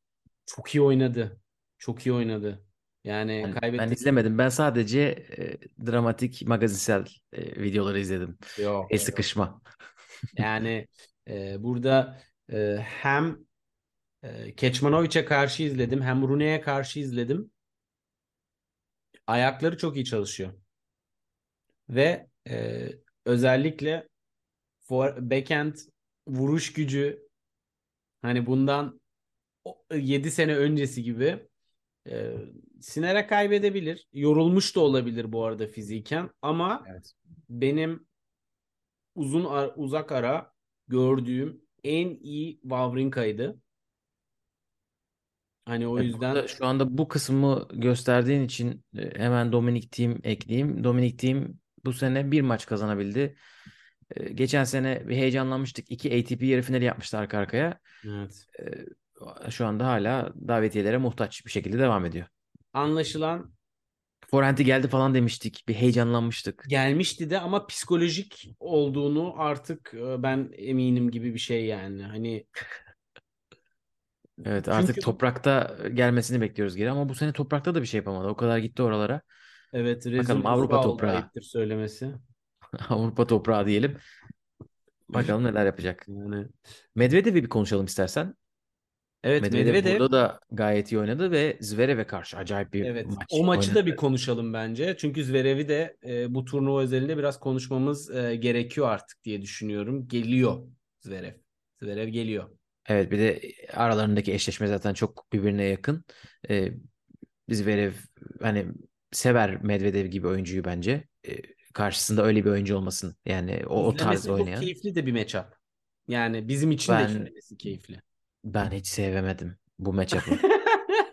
çok iyi oynadı. Çok iyi oynadı. Yani Ben, ben kaybetti. izlemedim. Ben sadece e, dramatik magazinsel e, videoları izledim. Yok. El sıkışma. Yani e, burada e, hem e, Keçmanovic'e karşı izledim hem Rune'ye karşı izledim. Ayakları çok iyi çalışıyor. Ve e, özellikle for, backhand vuruş gücü hani bundan 7 sene öncesi gibi e, Siner'e kaybedebilir. Yorulmuş da olabilir bu arada fiziken ama Evet. benim uzun ar- uzak ara gördüğüm en iyi Wawrinka'ydı. Hani o Evet, yüzden burada şu anda bu kısmı gösterdiğin için e, hemen Dominic Thiem ekleyeyim. Dominic Thiem bu sene bir maç kazanabildi. E, Geçen sene bir heyecanlanmıştık. İki ATP yarı finali yapmıştı arka arkaya. evet. E, Şu anda hala davetiyelere muhtaç bir şekilde devam ediyor. Anlaşılan Forehand'i geldi falan demiştik. Bir heyecanlanmıştık. gelmişti de ama psikolojik olduğunu artık e, ben eminim gibi bir şey yani. Hani Evet artık çünkü toprakta gelmesini bekliyoruz geri ama bu sene toprakta da bir şey yapamadı. O kadar gitti oralara. evet rezil Bakalım Avrupa toprağı. söylemesi. Avrupa toprağı diyelim. Bakalım neler yapacak. Yani Medvedev'i bir konuşalım istersen. Evet Medvedev Medvedev burada da gayet iyi oynadı ve Zverev'e karşı acayip bir Evet, maç o maçı da oynadı. bir konuşalım bence. Çünkü Zverev'i de e, bu turnuva özelinde biraz konuşmamız e, gerekiyor artık diye düşünüyorum. Geliyor Zverev. Zverev geliyor. Evet bir de aralarındaki eşleşme zaten çok birbirine yakın. Ee, Zverev hani sever Medvedev gibi oyuncuyu bence. Ee, karşısında öyle bir oyuncu olmasın. Yani o, o tarz İzlemesi çok oynayan. keyifli de bir matchup. Yani bizim için de Ben- izlemesi keyifli. Ben hiç sevemedim bu matchup'ı.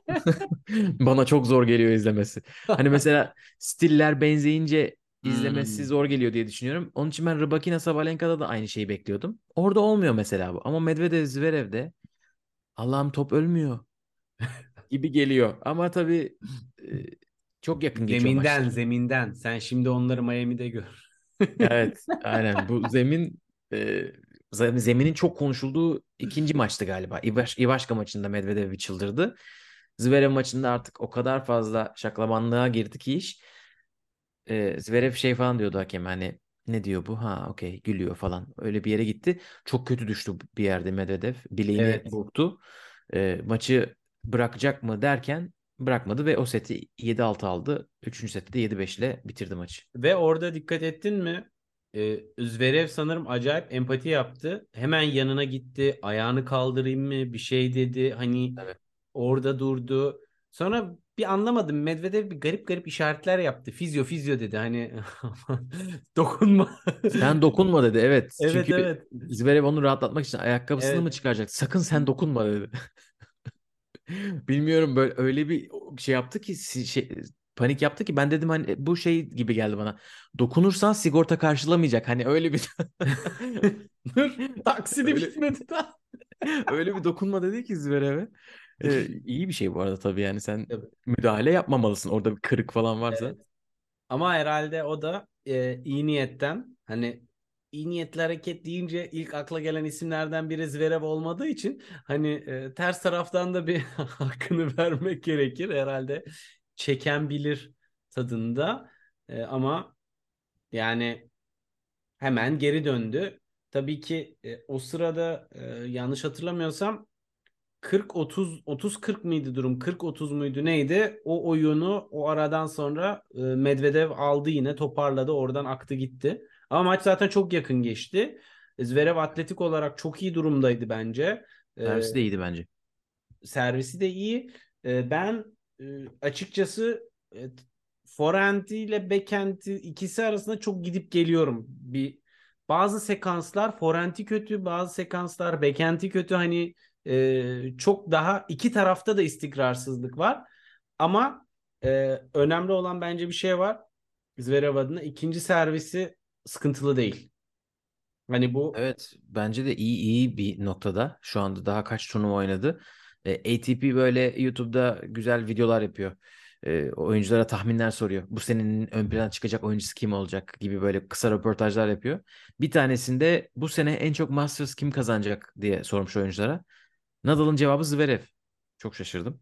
Bana çok zor geliyor izlemesi. Hani mesela stiller benzeyince izlemesi Hmm. zor geliyor diye düşünüyorum. Onun için ben Rybakina Sabalenka'da da aynı şeyi bekliyordum. Orada olmuyor mesela bu. Ama Medvedev Zverev'de Allah'ım top ölmüyor gibi geliyor. Ama tabii e, çok yakın geçiyor Zeminden, maçlar. zeminden. Sen şimdi onları Miami'de gör. Evet, aynen. Bu zemin e, zeminin çok konuşulduğu ikinci maçtı galiba. İvaş, İvaşka maçında Medvedev bir çıldırdı. Zverev maçında artık o kadar fazla şaklabanlığa girdi ki iş. E, Zverev şey falan diyordu hakem hani ne diyor bu? Ha okey gülüyor falan. Öyle bir yere gitti. Çok kötü düştü bir yerde Medvedev. Bileğini Evet. burktu. E, maçı bırakacak mı derken bırakmadı ve o seti 7-6 aldı. Üçüncü sette de 7-5 ile bitirdi maçı. Ve orada dikkat ettin mi? Ee, Zverev sanırım acayip empati yaptı. Hemen yanına gitti. Ayağını kaldırayım mı? Bir şey dedi. Hani Evet. orada durdu. Sonra bir anlamadım. Medvedev bir garip garip işaretler yaptı. Fizyo fizyo dedi. Hani dokunma. Sen dokunma dedi evet. Evet Çünkü evet. Zverev onu rahatlatmak için ayakkabısını Evet. mı çıkaracak? Sakın sen dokunma dedi. Bilmiyorum böyle öyle bir şey yaptı ki şey, panik yaptı ki ben dedim hani bu şey gibi geldi bana. Dokunursan sigorta karşılamayacak. Hani öyle bir Dur. Taksidi Öyle- bitmedi daha. öyle bir dokunma dedi ki Zverev'e. Ee, iyi bir şey bu arada tabii yani sen Tabii. müdahale yapmamalısın. Orada bir kırık falan varsa. Evet. Ama herhalde o da e, iyi niyetten hani iyi niyetli hareket deyince ilk akla gelen isimlerden biri Zverev olmadığı için hani e, ters taraftan da bir hakkını vermek gerekir herhalde çeken bilir tadında E, ama yani hemen geri döndü. Tabii ki e, o sırada e, yanlış hatırlamıyorsam 40 30 30 40 mıydı durum? 40 30 muydu neydi? O oyunu o aradan sonra e, Medvedev aldı yine toparladı. Oradan aktı gitti. Ama maç zaten çok yakın geçti. Zverev atletik olarak çok iyi durumdaydı bence. E, Servisi de iyiydi bence. servisi de iyi. E, ben e, açıkçası e, forehand'i ile backhand'i ikisi arasında çok gidip geliyorum. Bir bazı sekanslar forehand'i kötü, bazı sekanslar backhand'i kötü. Hani e, çok daha iki tarafta da istikrarsızlık var. Ama e, önemli olan bence bir şey var. Zverev adına ikinci servisi sıkıntılı değil. Hani bu Evet bence de iyi iyi bir noktada. Şu anda daha kaç turnuva oynadı. E, ATP böyle YouTube'da güzel videolar yapıyor. E, oyunculara tahminler soruyor. Bu senenin ön plana çıkacak oyuncusu kim olacak gibi böyle kısa röportajlar yapıyor. Bir tanesinde bu sene en çok Masters kim kazanacak diye sormuş oyunculara. Nadal'ın cevabı Zverev. Çok şaşırdım.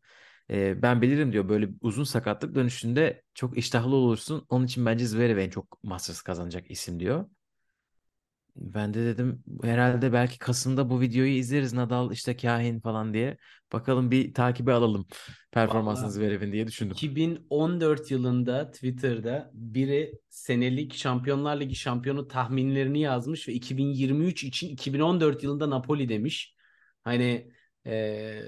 E, ben bilirim diyor böyle uzun sakatlık dönüşünde çok iştahlı olursun. Onun için bence Zverev en çok Masters kazanacak isim diyor. Ben de dedim herhalde belki Kasım'da bu videoyu izleriz Nadal işte kahin falan diye. Bakalım bir takibi alalım performansını Vallahi. Zverev'in diye düşündüm. 2014 yılında Twitter'da biri senelik Şampiyonlar Ligi şampiyonu tahminlerini yazmış ve 2023 için 2014 yılında Napoli demiş. Hani e,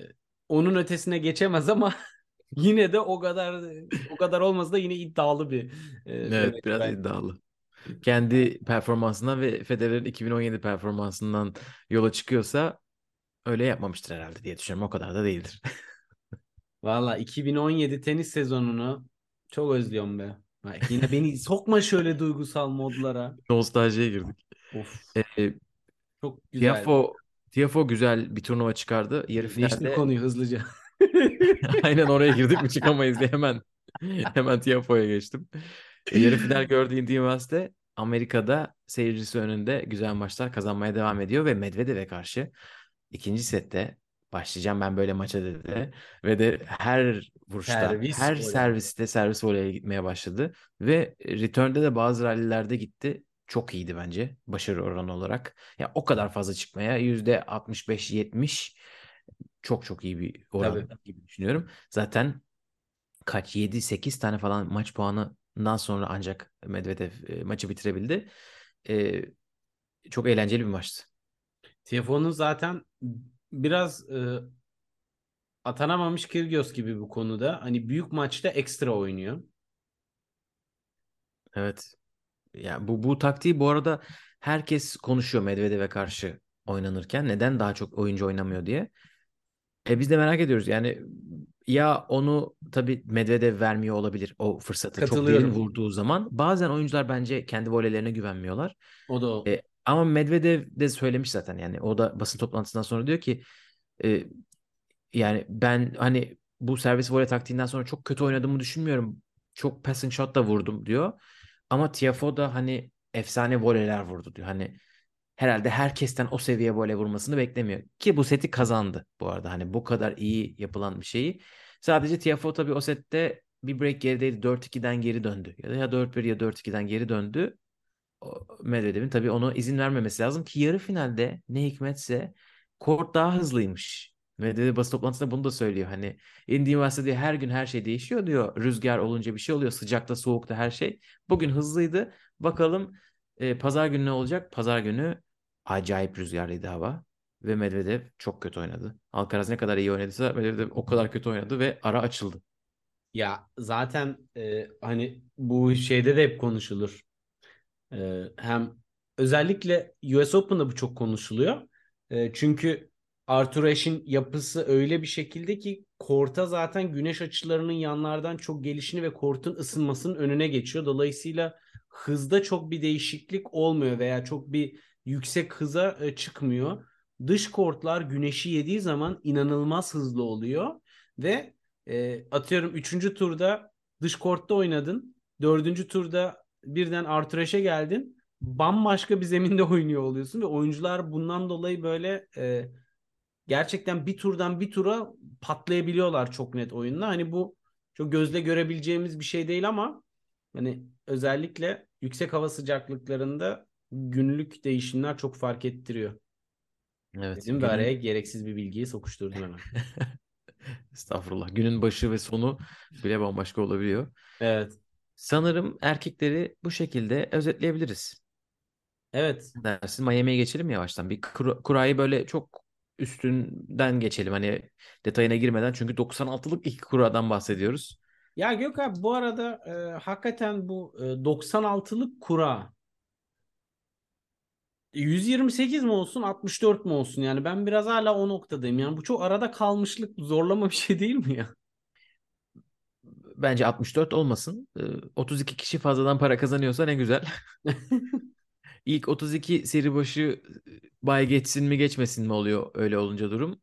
onun ötesine geçemez ama yine de o kadar o kadar olmasa da yine iddialı bir e, Evet demek biraz ben. iddialı. Kendi performansından ve Federer'in 2017 performansından yola çıkıyorsa öyle yapmamıştır herhalde diye düşünüyorum. O kadar da değildir. Valla 2017 tenis sezonunu çok özlüyorum be. Ha, Yine beni sokma şöyle duygusal modlara. Nostaljiye girdik. Of Ee, çok güzel. Tiafo, Tiafo güzel bir turnuva çıkardı. Yarı Değiştir finalde konuyu hızlıca. Aynen oraya girdik mi çıkamayız diye hemen hemen Tiafoe'ya geçtim. E, yarı final gördüğü Indian Wells'te Amerika'da seyircisi önünde güzel maçlar kazanmaya devam ediyor ve Medvedev'e karşı ikinci sette başlayacağım ben böyle maça dedi ve de her vuruşta Servis her voley. serviste servis voleye gitmeye başladı ve return'de de bazı rallilerde gitti. Çok iyiydi bence başarı oranı olarak. Ya o kadar fazla çıkmaya %65-70 çok çok iyi bir oran Tabii. gibi düşünüyorum. Zaten kaç 7-8 tane falan maç puanından sonra ancak Medvedev e, maçı bitirebildi. E, çok eğlenceli bir maçtı. Tiafoe'nun zaten biraz e, atanamamış Kyrgios gibi bu konuda. Hani büyük maçta ekstra oynuyor. Evet. Ya bu bu taktiği bu arada herkes konuşuyor Medvedev'e karşı oynanırken neden daha çok oyuncu oynamıyor diye. E biz de merak ediyoruz. Yani ya onu tabii Medvedev vermiyor olabilir o fırsatı çok derin vurduğu zaman. Bazen oyuncular bence kendi voleylerine güvenmiyorlar. O da o. E, ama Medvedev de söylemiş zaten yani o da basın toplantısından sonra diyor ki e, yani ben hani bu servis voley taktiğinden sonra çok kötü oynadığımı düşünmüyorum. Çok passing shot da vurdum diyor. Ama Tiafoe da hani efsane voleyler vurdu diyor. Hani herhalde herkesten o seviye voley vurmasını beklemiyor. Ki bu seti kazandı bu arada. Hani bu kadar iyi yapılan bir şeyi. Sadece Tiafoe tabii o sette bir break gerideydi. 4-2'den geri döndü. Ya da ya 4-1 ya 4-2'den geri döndü. Medvedev'in tabii ona izin vermemesi lazım ki yarı finalde ne hikmetse kort daha hızlıymış. Medvedev basın toplantısında bunu da söylüyor. Hani Indian Wells'te diyor her gün her şey değişiyor diyor. Rüzgar olunca bir şey oluyor. Sıcakta soğukta her şey. Bugün hızlıydı. Bakalım e, pazar günü ne olacak? Pazar günü acayip rüzgarlıydı hava. Ve Medvedev çok kötü oynadı. Alcaraz ne kadar iyi oynadıysa Medvedev o kadar kötü oynadı ve ara açıldı. Ya zaten e, hani bu şeyde de hep konuşulur. E, hem özellikle US Open'da bu çok konuşuluyor. E, çünkü Arthur Ashe'in yapısı öyle bir şekilde ki korta zaten güneş açılarının yanlardan çok gelişini ve kortun ısınmasının önüne geçiyor. Dolayısıyla hızda çok bir değişiklik olmuyor veya çok bir yüksek hıza e, çıkmıyor. Dış kortlar güneşi yediği zaman inanılmaz hızlı oluyor ve e, atıyorum 3. turda dış kortta oynadın. 4. turda birden Arthur Ashe geldin. Bambaşka bir zeminde oynuyor oluyorsun ve oyuncular bundan dolayı böyle e, gerçekten bir turdan bir tura patlayabiliyorlar çok net oyunda. Hani bu çok gözle görebileceğimiz bir şey değil ama hani özellikle yüksek hava sıcaklıklarında günlük değişimler çok fark ettiriyor. Evet. Dedim ve günün- araya gereksiz bir bilgiyi sokuşturdum hemen. Estağfurullah. Günün başı ve sonu bile bambaşka olabiliyor. Evet. Sanırım erkekleri bu şekilde özetleyebiliriz. Evet. Dersin Miami'ye geçelim yavaştan. Bir kura- kurayı böyle çok üstünden geçelim. Hani detayına girmeden çünkü 96'lık iki kuradan bahsediyoruz. Ya Gökhan bu arada e, hakikaten bu e, 96'lık kura 128 mi olsun 64 mi olsun yani ben biraz hala o noktadayım yani bu çok arada kalmışlık zorlama bir şey değil mi ya? Bence 64 olmasın. Ee, 32 kişi fazladan para kazanıyorsa ne güzel. İlk 32 seri başı e, bay geçsin mi geçmesin mi oluyor öyle olunca durum.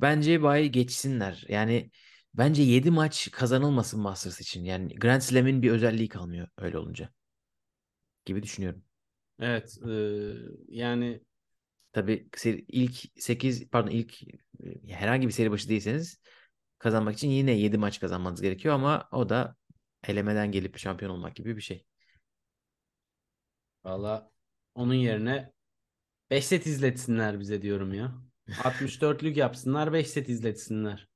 Bence bay geçsinler. Yani bence 7 maç kazanılmasın Masters için. Yani Grand Slam'in bir özelliği kalmıyor öyle olunca. Gibi düşünüyorum. Evet e, yani Tabii seri- ilk 8 pardon ilk herhangi bir seri başı değilseniz kazanmak için yine 7 maç kazanmanız gerekiyor ama o da elemeden gelip şampiyon olmak gibi bir şey. valla onun yerine 5 set izletsinler bize diyorum ya. 64'lük yapsınlar 5 set izletsinler.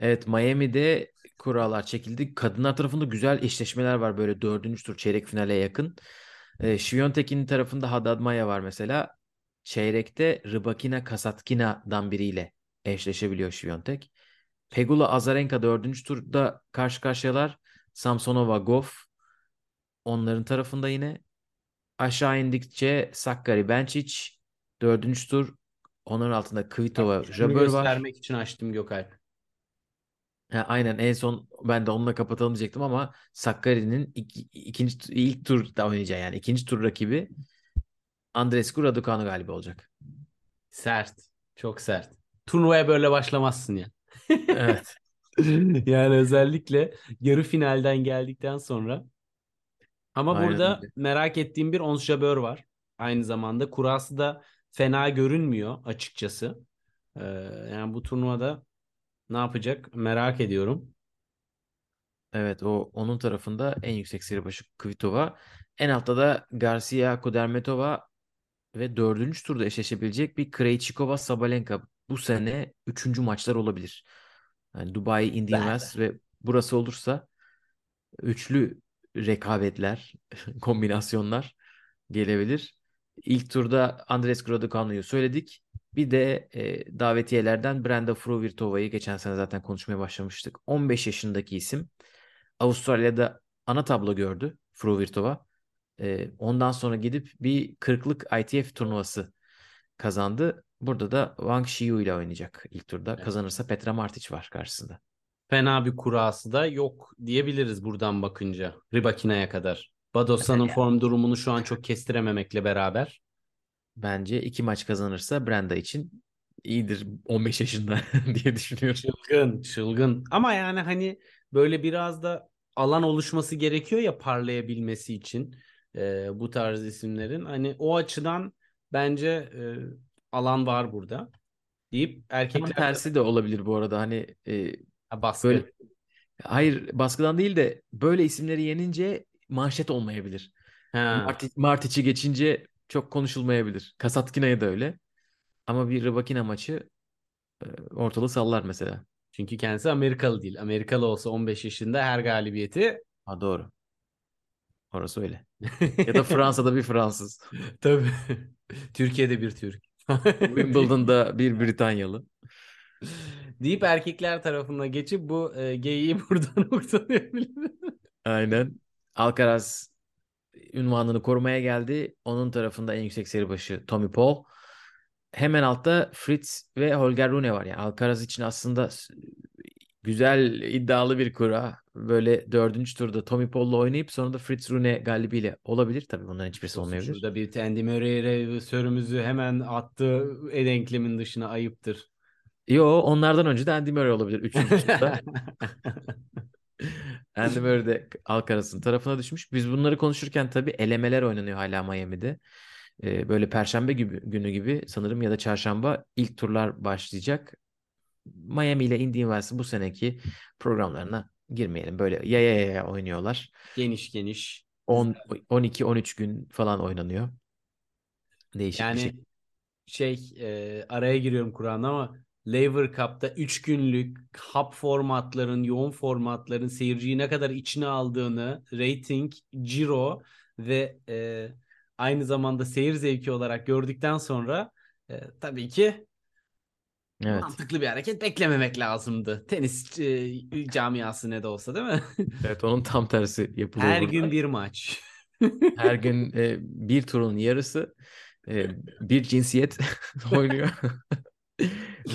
Evet Miami'de kurallar çekildi. Kadınlar tarafında güzel eşleşmeler var böyle dördüncü tur çeyrek finale yakın. Ee, Świątek'in tarafında Haddad Maia var mesela. Çeyrekte Rybakina Kasatkina'dan biriyle eşleşebiliyor Świątek. Pegula Azarenka dördüncü turda karşı karşıyalar. Samsonova Goff onların tarafında yine. Aşağı indikçe Sakkari Benčić dördüncü tur. Onların altında Kvitova Jabeur var. göstermek için açtım Gökalp. Ha, aynen en son ben de onunla kapatalım diyecektim ama Sakkari'nin iki, ikinci ilk turda oynayacağı yani ikinci tur rakibi Andrescu Raducanu galiba olacak. Sert. Çok sert. Turnuvaya böyle başlamazsın ya. Evet. Yani özellikle yarı finalden geldikten sonra. Ama Aynen burada öyle. merak ettiğim bir Ons Jabeur var. Aynı zamanda kurası da fena görünmüyor açıkçası. Ee, yani bu turnuvada ne yapacak merak ediyorum. Evet o onun tarafında en yüksek seri başı Kvitova. En altta da Garcia Kudermetova ve dördüncü turda eşleşebilecek bir Krejcikova Sabalenka. Bu sene üçüncü maçlar olabilir. Yani Dubai, Indian. Wells ve burası olursa üçlü rekabetler, kombinasyonlar gelebilir. İlk turda Andres Raducanu'yu söyledik. Bir de e, davetiyelerden Brenda Fruhvirtova'yı geçen sene zaten konuşmaya başlamıştık. 15 yaşındaki isim. Avustralya'da ana tablo gördü Fruhvirtova. E, ondan sonra gidip bir 40'lık ITF turnuvası kazandı. Burada da Wang Xiyu ile oynayacak ilk turda. Evet. Kazanırsa Petra Martic var karşısında. Fena bir kurası da yok diyebiliriz buradan bakınca. Ribakina'ya kadar. Badosa'nın form durumunu şu an çok kestirememekle beraber. Bence iki maç kazanırsa Brenda için iyidir 15 yaşında diye düşünüyorum. Çılgın, çılgın. Ama yani hani böyle biraz da alan oluşması gerekiyor ya parlayabilmesi için e, bu tarz isimlerin. Hani o açıdan bence e, alan var burada. Deyip erkekler tersi de olabilir bu arada. Hani e, Ha, baskı. böyle hayır baskıdan değil de böyle isimleri yenince manşet olmayabilir. Ha. Marti, Martic'i geçince çok konuşulmayabilir. Kasatkina'ya da öyle. Ama bir Rybakina maçı e, ortalığı sallar mesela. Çünkü kendisi Amerikalı değil. Amerikalı olsa 15 yaşında her galibiyeti Ha doğru. Orası öyle. Ya da Fransa'da bir Fransız. tabii. Türkiye'de bir Türk. Wimbledon'da bir Britanyalı. deyip erkekler tarafına geçip bu e, geyiği buradan noktalayabiliriz. Aynen. Alcaraz ünvanını korumaya geldi. Onun tarafında en yüksek seri başı Tommy Paul. Hemen altta Fritz ve Holger Rune var. Yani Alcaraz için aslında güzel iddialı bir kura. Böyle dördüncü turda Tommy Paul'la oynayıp sonra da Fritz Rune galibiyle olabilir. Tabii bunların hiçbirisi olmayabilir. Şurada bir Andy Murray sörümüzü hemen attı denklemin dışına ayıptır. Yo onlardan önce de Andy Murray olabilir. Üçüncü turda. Andy Murray de Alcaraz'ın tarafına düşmüş. Biz bunları konuşurken tabii elemeler oynanıyor hala Miami'de. Ee, böyle Perşembe gibi, günü gibi sanırım ya da Çarşamba ilk turlar başlayacak. Miami ile Indian Wells'in bu seneki programlarına girmeyelim. Böyle yaya yaya oynuyorlar. Geniş geniş. 10 12-13 gün falan oynanıyor. Değişik bir Yani şey. şey e, araya giriyorum Kur'an ama Lever Cup'ta 3 günlük hub formatların, yoğun formatların seyirciyi ne kadar içine aldığını, rating, ciro ve e, aynı zamanda seyir zevki olarak gördükten sonra e, tabii ki Evet. mantıklı bir hareket beklememek lazımdı. Tenis e, camiası ne de olsa değil mi? Evet onun tam tersi yapılıyor Her burada. gün bir maç. Her gün e, bir turun yarısı e, bir cinsiyet oynuyor.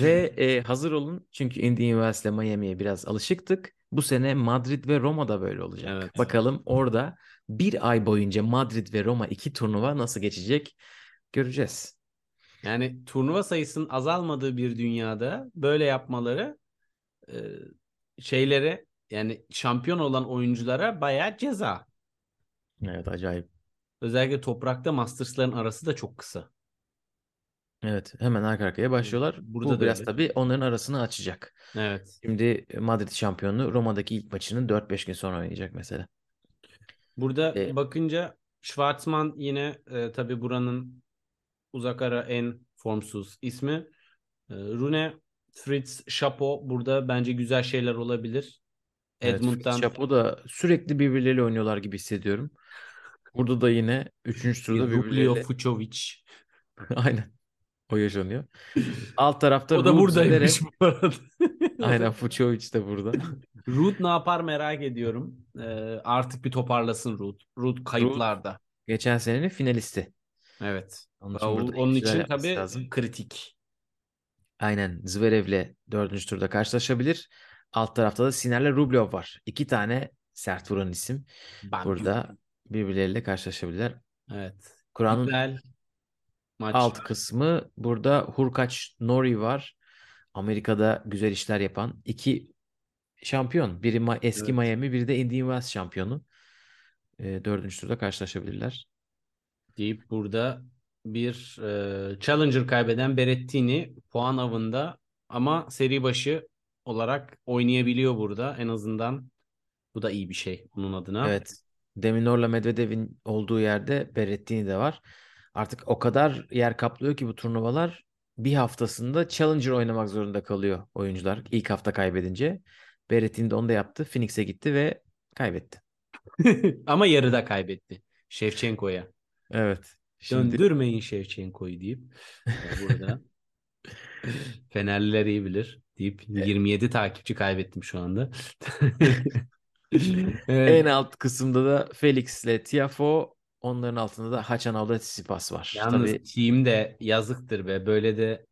Ve e, hazır olun çünkü Wells ile Miami'ye biraz alışıktık. Bu sene Madrid ve Roma'da böyle olacak. Evet. Bakalım orada bir ay boyunca Madrid ve Roma iki turnuva nasıl geçecek göreceğiz. Yani turnuva sayısının azalmadığı bir dünyada böyle yapmaları e, şeylere yani şampiyon olan oyunculara bayağı ceza. Evet acayip. Özellikle toprakta Masters'ların arası da çok kısa. Evet hemen arka arkaya başlıyorlar. Burada Bu da biraz öyle. tabii onların arasını açacak. Evet. Şimdi Madrid şampiyonu Roma'daki ilk maçını 4-5 gün sonra oynayacak mesela. Burada E- bakınca Schwartzman yine e, tabii buranın uzak ara en formsuz ismi. E, Rune, Fritz, Chapo burada bence güzel şeyler olabilir. Evet, Edmund'dan Fritz Chapo da sürekli birbirleriyle oynuyorlar gibi hissediyorum. Burada da yine 3. turda birbirleriyle Fucovic. aynen o yaşanıyor. Alt tarafta O da Ruud buradaymış Zverev. bu arada. Aynen Fuciovic de burada. Ruud ne yapar merak ediyorum. Ee, artık bir toparlasın Ruud. Ruud kayıplarda. Geçen senenin finalisti. Evet. Onun için, burada iyi onun şeyler için yapması tabii lazım. kritik. Aynen Zverev'le 4. turda karşılaşabilir. Alt tarafta da Siner'le Rublev var. İki tane sert vuran isim. Ben Burada birbirleriyle karşılaşabilirler. Evet. Kur'an'ın Güzel maç. alt kısmı burada Hurkaç Nori var. Amerika'da güzel işler yapan iki şampiyon. Biri Ma- eski Evet. Miami, biri de Indian Wells şampiyonu. E, dördüncü turda karşılaşabilirler. deyip burada bir e, challenger kaybeden Berrettini puan avında ama seri başı olarak oynayabiliyor burada. En azından bu da iyi bir şey onun adına. Evet. Deminor'la Medvedev'in olduğu yerde Berrettini de var. Artık o kadar yer kaplıyor ki bu turnuvalar bir haftasında Challenger oynamak zorunda kalıyor oyuncular ilk hafta kaybedince. Berrettini de onu da yaptı. Phoenix'e gitti ve kaybetti. ama yarıda kaybetti. Şevçenko'ya. Evet. Şimdi Döndürmeyin Şevçenko'yu deyip e, burada Fenerliler iyi bilir deyip 27 takipçi kaybettim şu anda. en Evet. alt kısımda da Felix'le Tiafoe, onların altında da Haçanov'da Tsitsipas var. Yalnız Tabii team de yazıktır be. Böyle de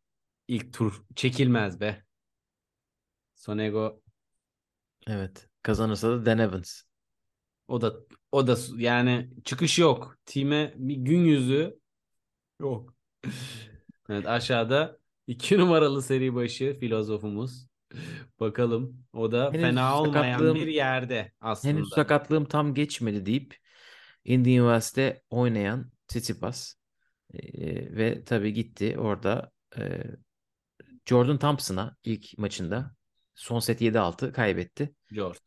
ilk tur çekilmez be. Sonego evet. Kazanırsa da Dan Evans. o da o da yani çıkış yok. Team'e bir gün yüzü yok. Evet aşağıda iki numaralı seri başı filozofumuz. Bakalım o da Henüz fena olmayan bir yerde aslında. Henüz sakatlığım tam geçmedi deyip Indian Wells'te oynayan Tsitsipas Ee, ve tabii gitti orada e, Jordan Thompson'a ilk maçında son set 7-6 kaybetti. George.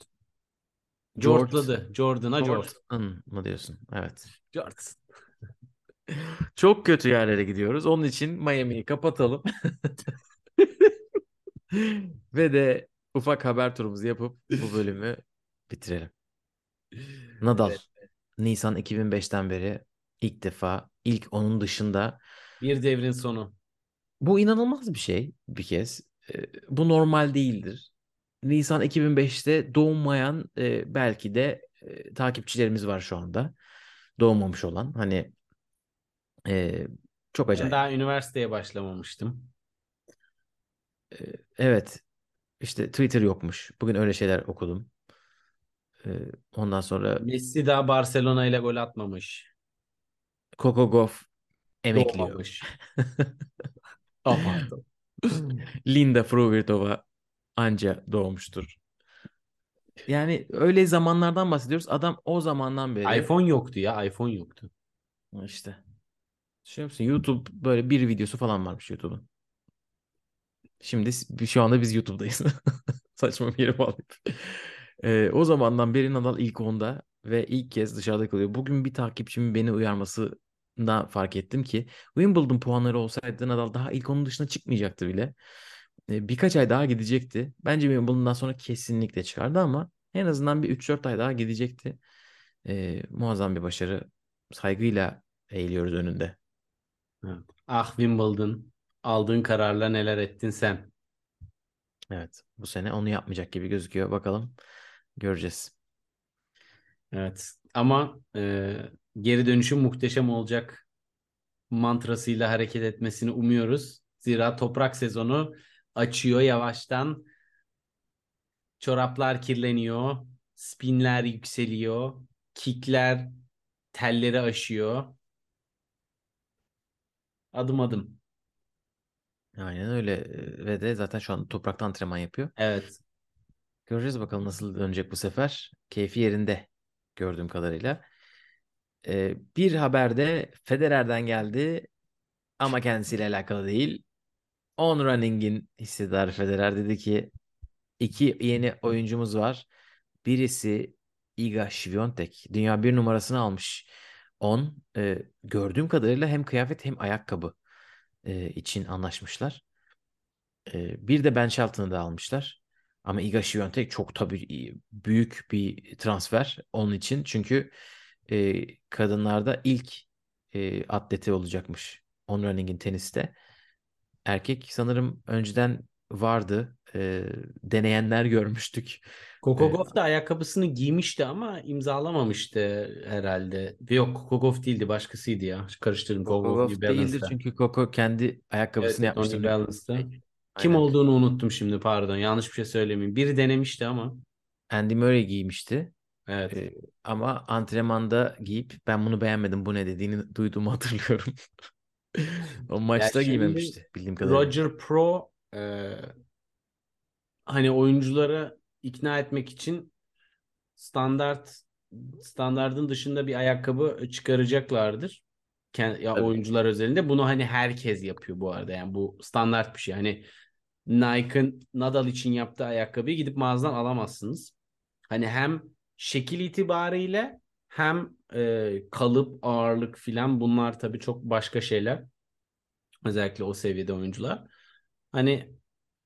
Jortladı. Jordan'a Jort. Jordan mı diyorsun? Evet. Jort. Çok kötü yerlere gidiyoruz. Onun için Miami'yi kapatalım. Ve de ufak haber turumuzu yapıp bu bölümü bitirelim. Nadal. Evet. Nisan 2005'ten beri ilk defa ilk onun dışında Bir devrin sonu. bu inanılmaz bir şey bir kez. Bu normal değildir. Nisan 2005'te doğmayan belki de takipçilerimiz var şu anda. Doğmamış olan. Hani çok Ben acayip. daha üniversiteye başlamamıştım. Evet. İşte Twitter yokmuş. Bugün öyle şeyler okudum. E, ondan sonra Messi daha Barcelona ile gol atmamış. Coco Gauff emekliyor. Pardon. Linda Fruhvirtova anca doğmuştur. Yani öyle zamanlardan bahsediyoruz. Adam o zamandan beri iPhone yoktu ya. iPhone yoktu. işte. Düşünüyor musun? YouTube böyle bir videosu falan varmış YouTube'un. Şimdi şu anda biz YouTube'dayız. Saçma bir yere bağlayıp. Ee, o zamandan beri Nadal ilk onda ve ilk kez dışarıda kalıyor. Bugün bir takipçimin beni uyarmasından fark ettim ki Wimbledon puanları olsaydı Nadal daha ilk onun dışına çıkmayacaktı bile. Ee, birkaç ay daha gidecekti. Bence Wimbledon'dan sonra kesinlikle çıkardı ama en azından bir 3-4 ay daha gidecekti. Ee, muazzam bir başarı. Saygıyla eğiliyoruz önünde. Evet. Ah Wimbledon. Aldığın kararla neler ettin sen? Evet, bu sene onu yapmayacak gibi gözüküyor. Bakalım göreceğiz. Evet. Ama e, geri dönüşüm muhteşem olacak mantrasıyla hareket etmesini umuyoruz. Zira toprak sezonu açıyor yavaştan. Çoraplar kirleniyor. Spinler yükseliyor. Kickler telleri aşıyor. Adım adım. Aynen öyle Ee, ve de zaten şu an toprakta antrenman yapıyor. Evet. Göreceğiz bakalım nasıl dönecek bu sefer. Keyfi yerinde gördüğüm kadarıyla. Ee, bir haber de Federer'den geldi ama kendisiyle alakalı değil. On Running'in hissedarı Federer dedi ki iki yeni oyuncumuz var. Birisi Iga Świątek. Dünya bir numarasını almış. On e, gördüğüm kadarıyla hem kıyafet hem ayakkabı e, için anlaşmışlar. E, bir de Ben Shelton'ı da almışlar. Ama Iga Świątek çok tabii büyük bir transfer onun için. Çünkü e, kadınlarda ilk e, atleti olacakmış. On Running'in teniste. Erkek sanırım önceden vardı. E, deneyenler görmüştük. Coco Evet. Gauff da ayakkabısını giymişti ama imzalamamıştı herhalde. Yok Gauff değildi başkasıydı ya. Karıştırdım New değildir çünkü Coco kendi ayakkabısını Evet, yapmıştır. Balance'da. Aynen. Kim olduğunu unuttum şimdi pardon. Yanlış bir şey söylemeyeyim. Biri denemişti ama. Andy Murray giymişti. Evet. Ee, ama antrenmanda giyip ben bunu beğenmedim bu ne dediğini duyduğumu hatırlıyorum. O maçta giymemişti bildiğim kadarıyla. Roger Pro e, hani oyuncuları ikna etmek için standart standardın dışında bir ayakkabı çıkaracaklardır. Ya oyuncular özelinde bunu hani herkes yapıyor bu arada. Yani bu standart bir şey. Hani Nike'ın Nadal için yaptığı ayakkabıyı gidip mağazadan alamazsınız. Hani hem şekil itibariyle hem e, kalıp, ağırlık filan bunlar tabii çok başka şeyler. Özellikle o seviyede oyuncular. Hani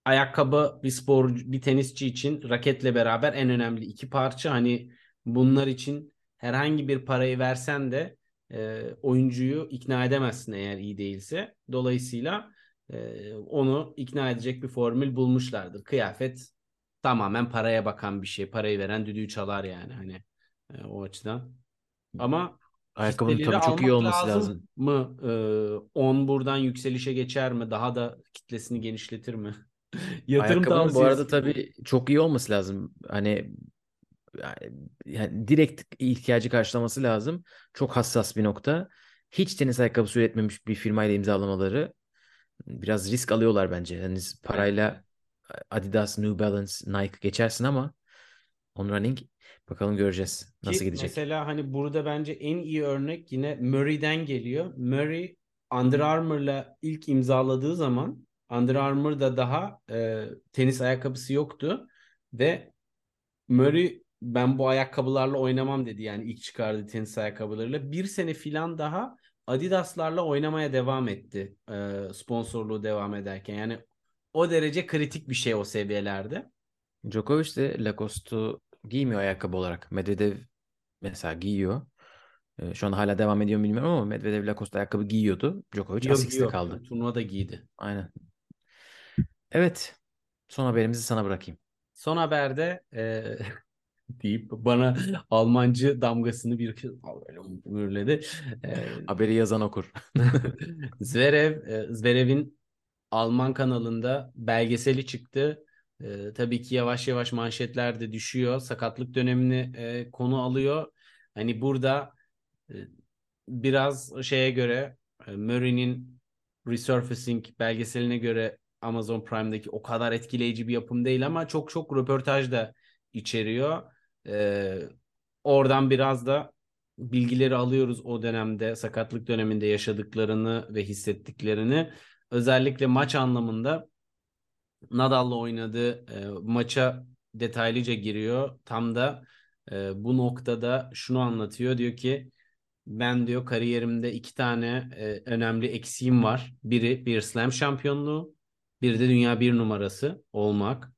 ayakkabı bir spor bir tenisçi için raketle beraber en önemli iki parça. Hani bunlar için herhangi bir parayı versen de e, oyuncuyu ikna edemezsin eğer iyi değilse. Dolayısıyla e, onu ikna edecek bir formül bulmuşlardır. Kıyafet tamamen paraya bakan bir şey. Parayı veren düdüğü çalar yani hani e, o açıdan. Ama Ayakkabının tabii çok iyi olması lazım. mı? Ee, 10 buradan yükselişe geçer mi? Daha da kitlesini genişletir mi? Yatırım Ayakkabının bu arada tavsiyesi. tabii çok iyi olması lazım. Hani yani, yani direkt ihtiyacı karşılaması lazım. Çok hassas bir nokta. Hiç tenis ayakkabısı üretmemiş bir firmayla imzalamaları biraz risk alıyorlar bence. Yani parayla Adidas, New Balance, Nike geçersin ama On Running bakalım göreceğiz nasıl Ki gidecek. mesela hani burada bence en iyi örnek yine Murray'den geliyor. Murray Under Armour'la ilk imzaladığı zaman Under Armour'da daha e, tenis ayakkabısı yoktu ve Murray ben bu ayakkabılarla oynamam dedi yani ilk çıkardığı tenis ayakkabılarıyla. Bir sene falan daha Adidas'larla oynamaya devam etti e, sponsorluğu devam ederken. Yani o derece kritik bir şey o seviyelerde. Djokovic de Lacoste'u giymiyor ayakkabı olarak. Medvedev mesela giyiyor. Ee, Şu an hala devam ediyor mu bilmiyorum ama Medvedev Lacoste ayakkabı giyiyordu. Djokovic yok. kaldı. Turnuvada giydi. Aynen. Evet. Son haberimizi sana bırakayım. Son haberde e, deyip bana Almancı damgasını bir mühürledi. E, Haberi yazan okur. Zverev, e, Zverev'in Alman kanalında belgeseli çıktı. E, tabii ki yavaş yavaş manşetler de düşüyor. Sakatlık dönemini e, konu alıyor. Hani burada e, biraz şeye göre e, Murray'nin Resurfacing belgeseline göre Amazon Prime'daki o kadar etkileyici bir yapım değil ama çok çok röportaj da içeriyor. E, oradan biraz da bilgileri alıyoruz o dönemde sakatlık döneminde yaşadıklarını ve hissettiklerini. Özellikle maç anlamında Nadal'la oynadığı e, maça detaylıca giriyor. Tam da e, bu noktada şunu anlatıyor. Diyor ki ben diyor kariyerimde iki tane e, önemli eksiğim var. Biri bir slam şampiyonluğu, bir de dünya bir numarası olmak.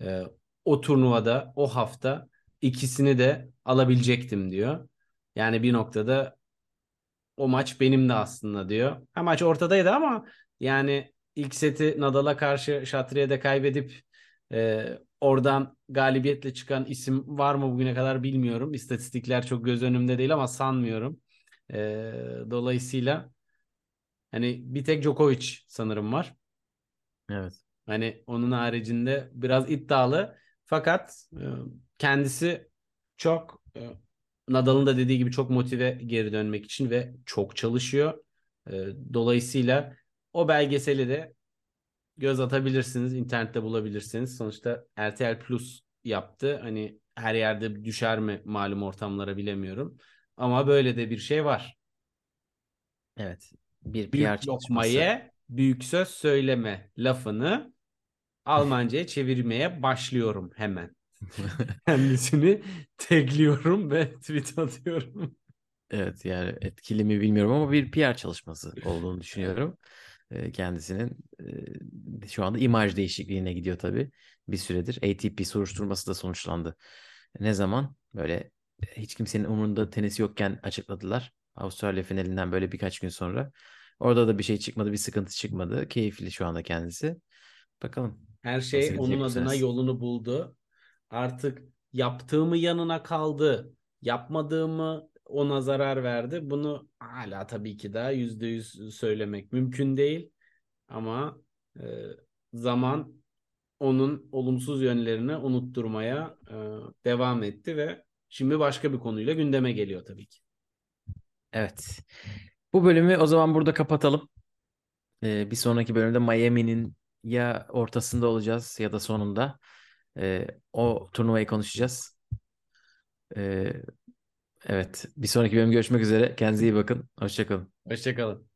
E, o turnuvada o hafta ikisini de alabilecektim diyor. Yani bir noktada o maç benim de aslında diyor. Ha, maç ortadaydı ama yani ilk seti Nadal'a karşı Şatriye'de kaybedip e, oradan galibiyetle çıkan isim var mı bugüne kadar bilmiyorum. İstatistikler çok göz önümde değil ama sanmıyorum. E, dolayısıyla hani bir tek Djokovic sanırım var. Evet. Hani onun haricinde biraz iddialı. Fakat e, kendisi çok e, Nadal'ın da dediği gibi çok motive geri dönmek için ve çok çalışıyor. E, dolayısıyla o belgeseli de göz atabilirsiniz. internette bulabilirsiniz. Sonuçta RTL Plus yaptı. Hani her yerde düşer mi malum ortamlara bilemiyorum. Ama böyle de bir şey var. Evet. Bir PR Büyük büyük söz söyleme lafını Almanca'ya çevirmeye başlıyorum hemen. Kendisini tagliyorum ve tweet atıyorum. Evet yani etkili mi bilmiyorum ama bir PR çalışması olduğunu düşünüyorum. Ee, Kendisinin e, şu anda imaj değişikliğine gidiyor tabii bir süredir. ATP soruşturması da sonuçlandı. Ne zaman? Böyle e, hiç kimsenin umurunda tenisi yokken açıkladılar. Avustralya finalinden böyle birkaç gün sonra. Orada da bir şey çıkmadı, bir sıkıntı çıkmadı. Keyifli şu anda kendisi. Bakalım. Her şey onun adına yolunu buldu. Artık yaptığımı yanına kaldı. Yapmadığımı ona zarar verdi. Bunu hala tabii ki daha yüzde yüz söylemek mümkün değil. Ama e, zaman onun olumsuz yönlerini unutturmaya e, devam etti ve şimdi başka bir konuyla gündeme geliyor tabii ki. Evet. Bu bölümü o zaman burada kapatalım. Ee, bir sonraki bölümde Miami'nin ya ortasında olacağız ya da sonunda. Ee, o turnuvayı konuşacağız. Ee, evet. Bir sonraki bölüm görüşmek üzere. Kendinize iyi bakın. Hoşçakalın. Hoşçakalın.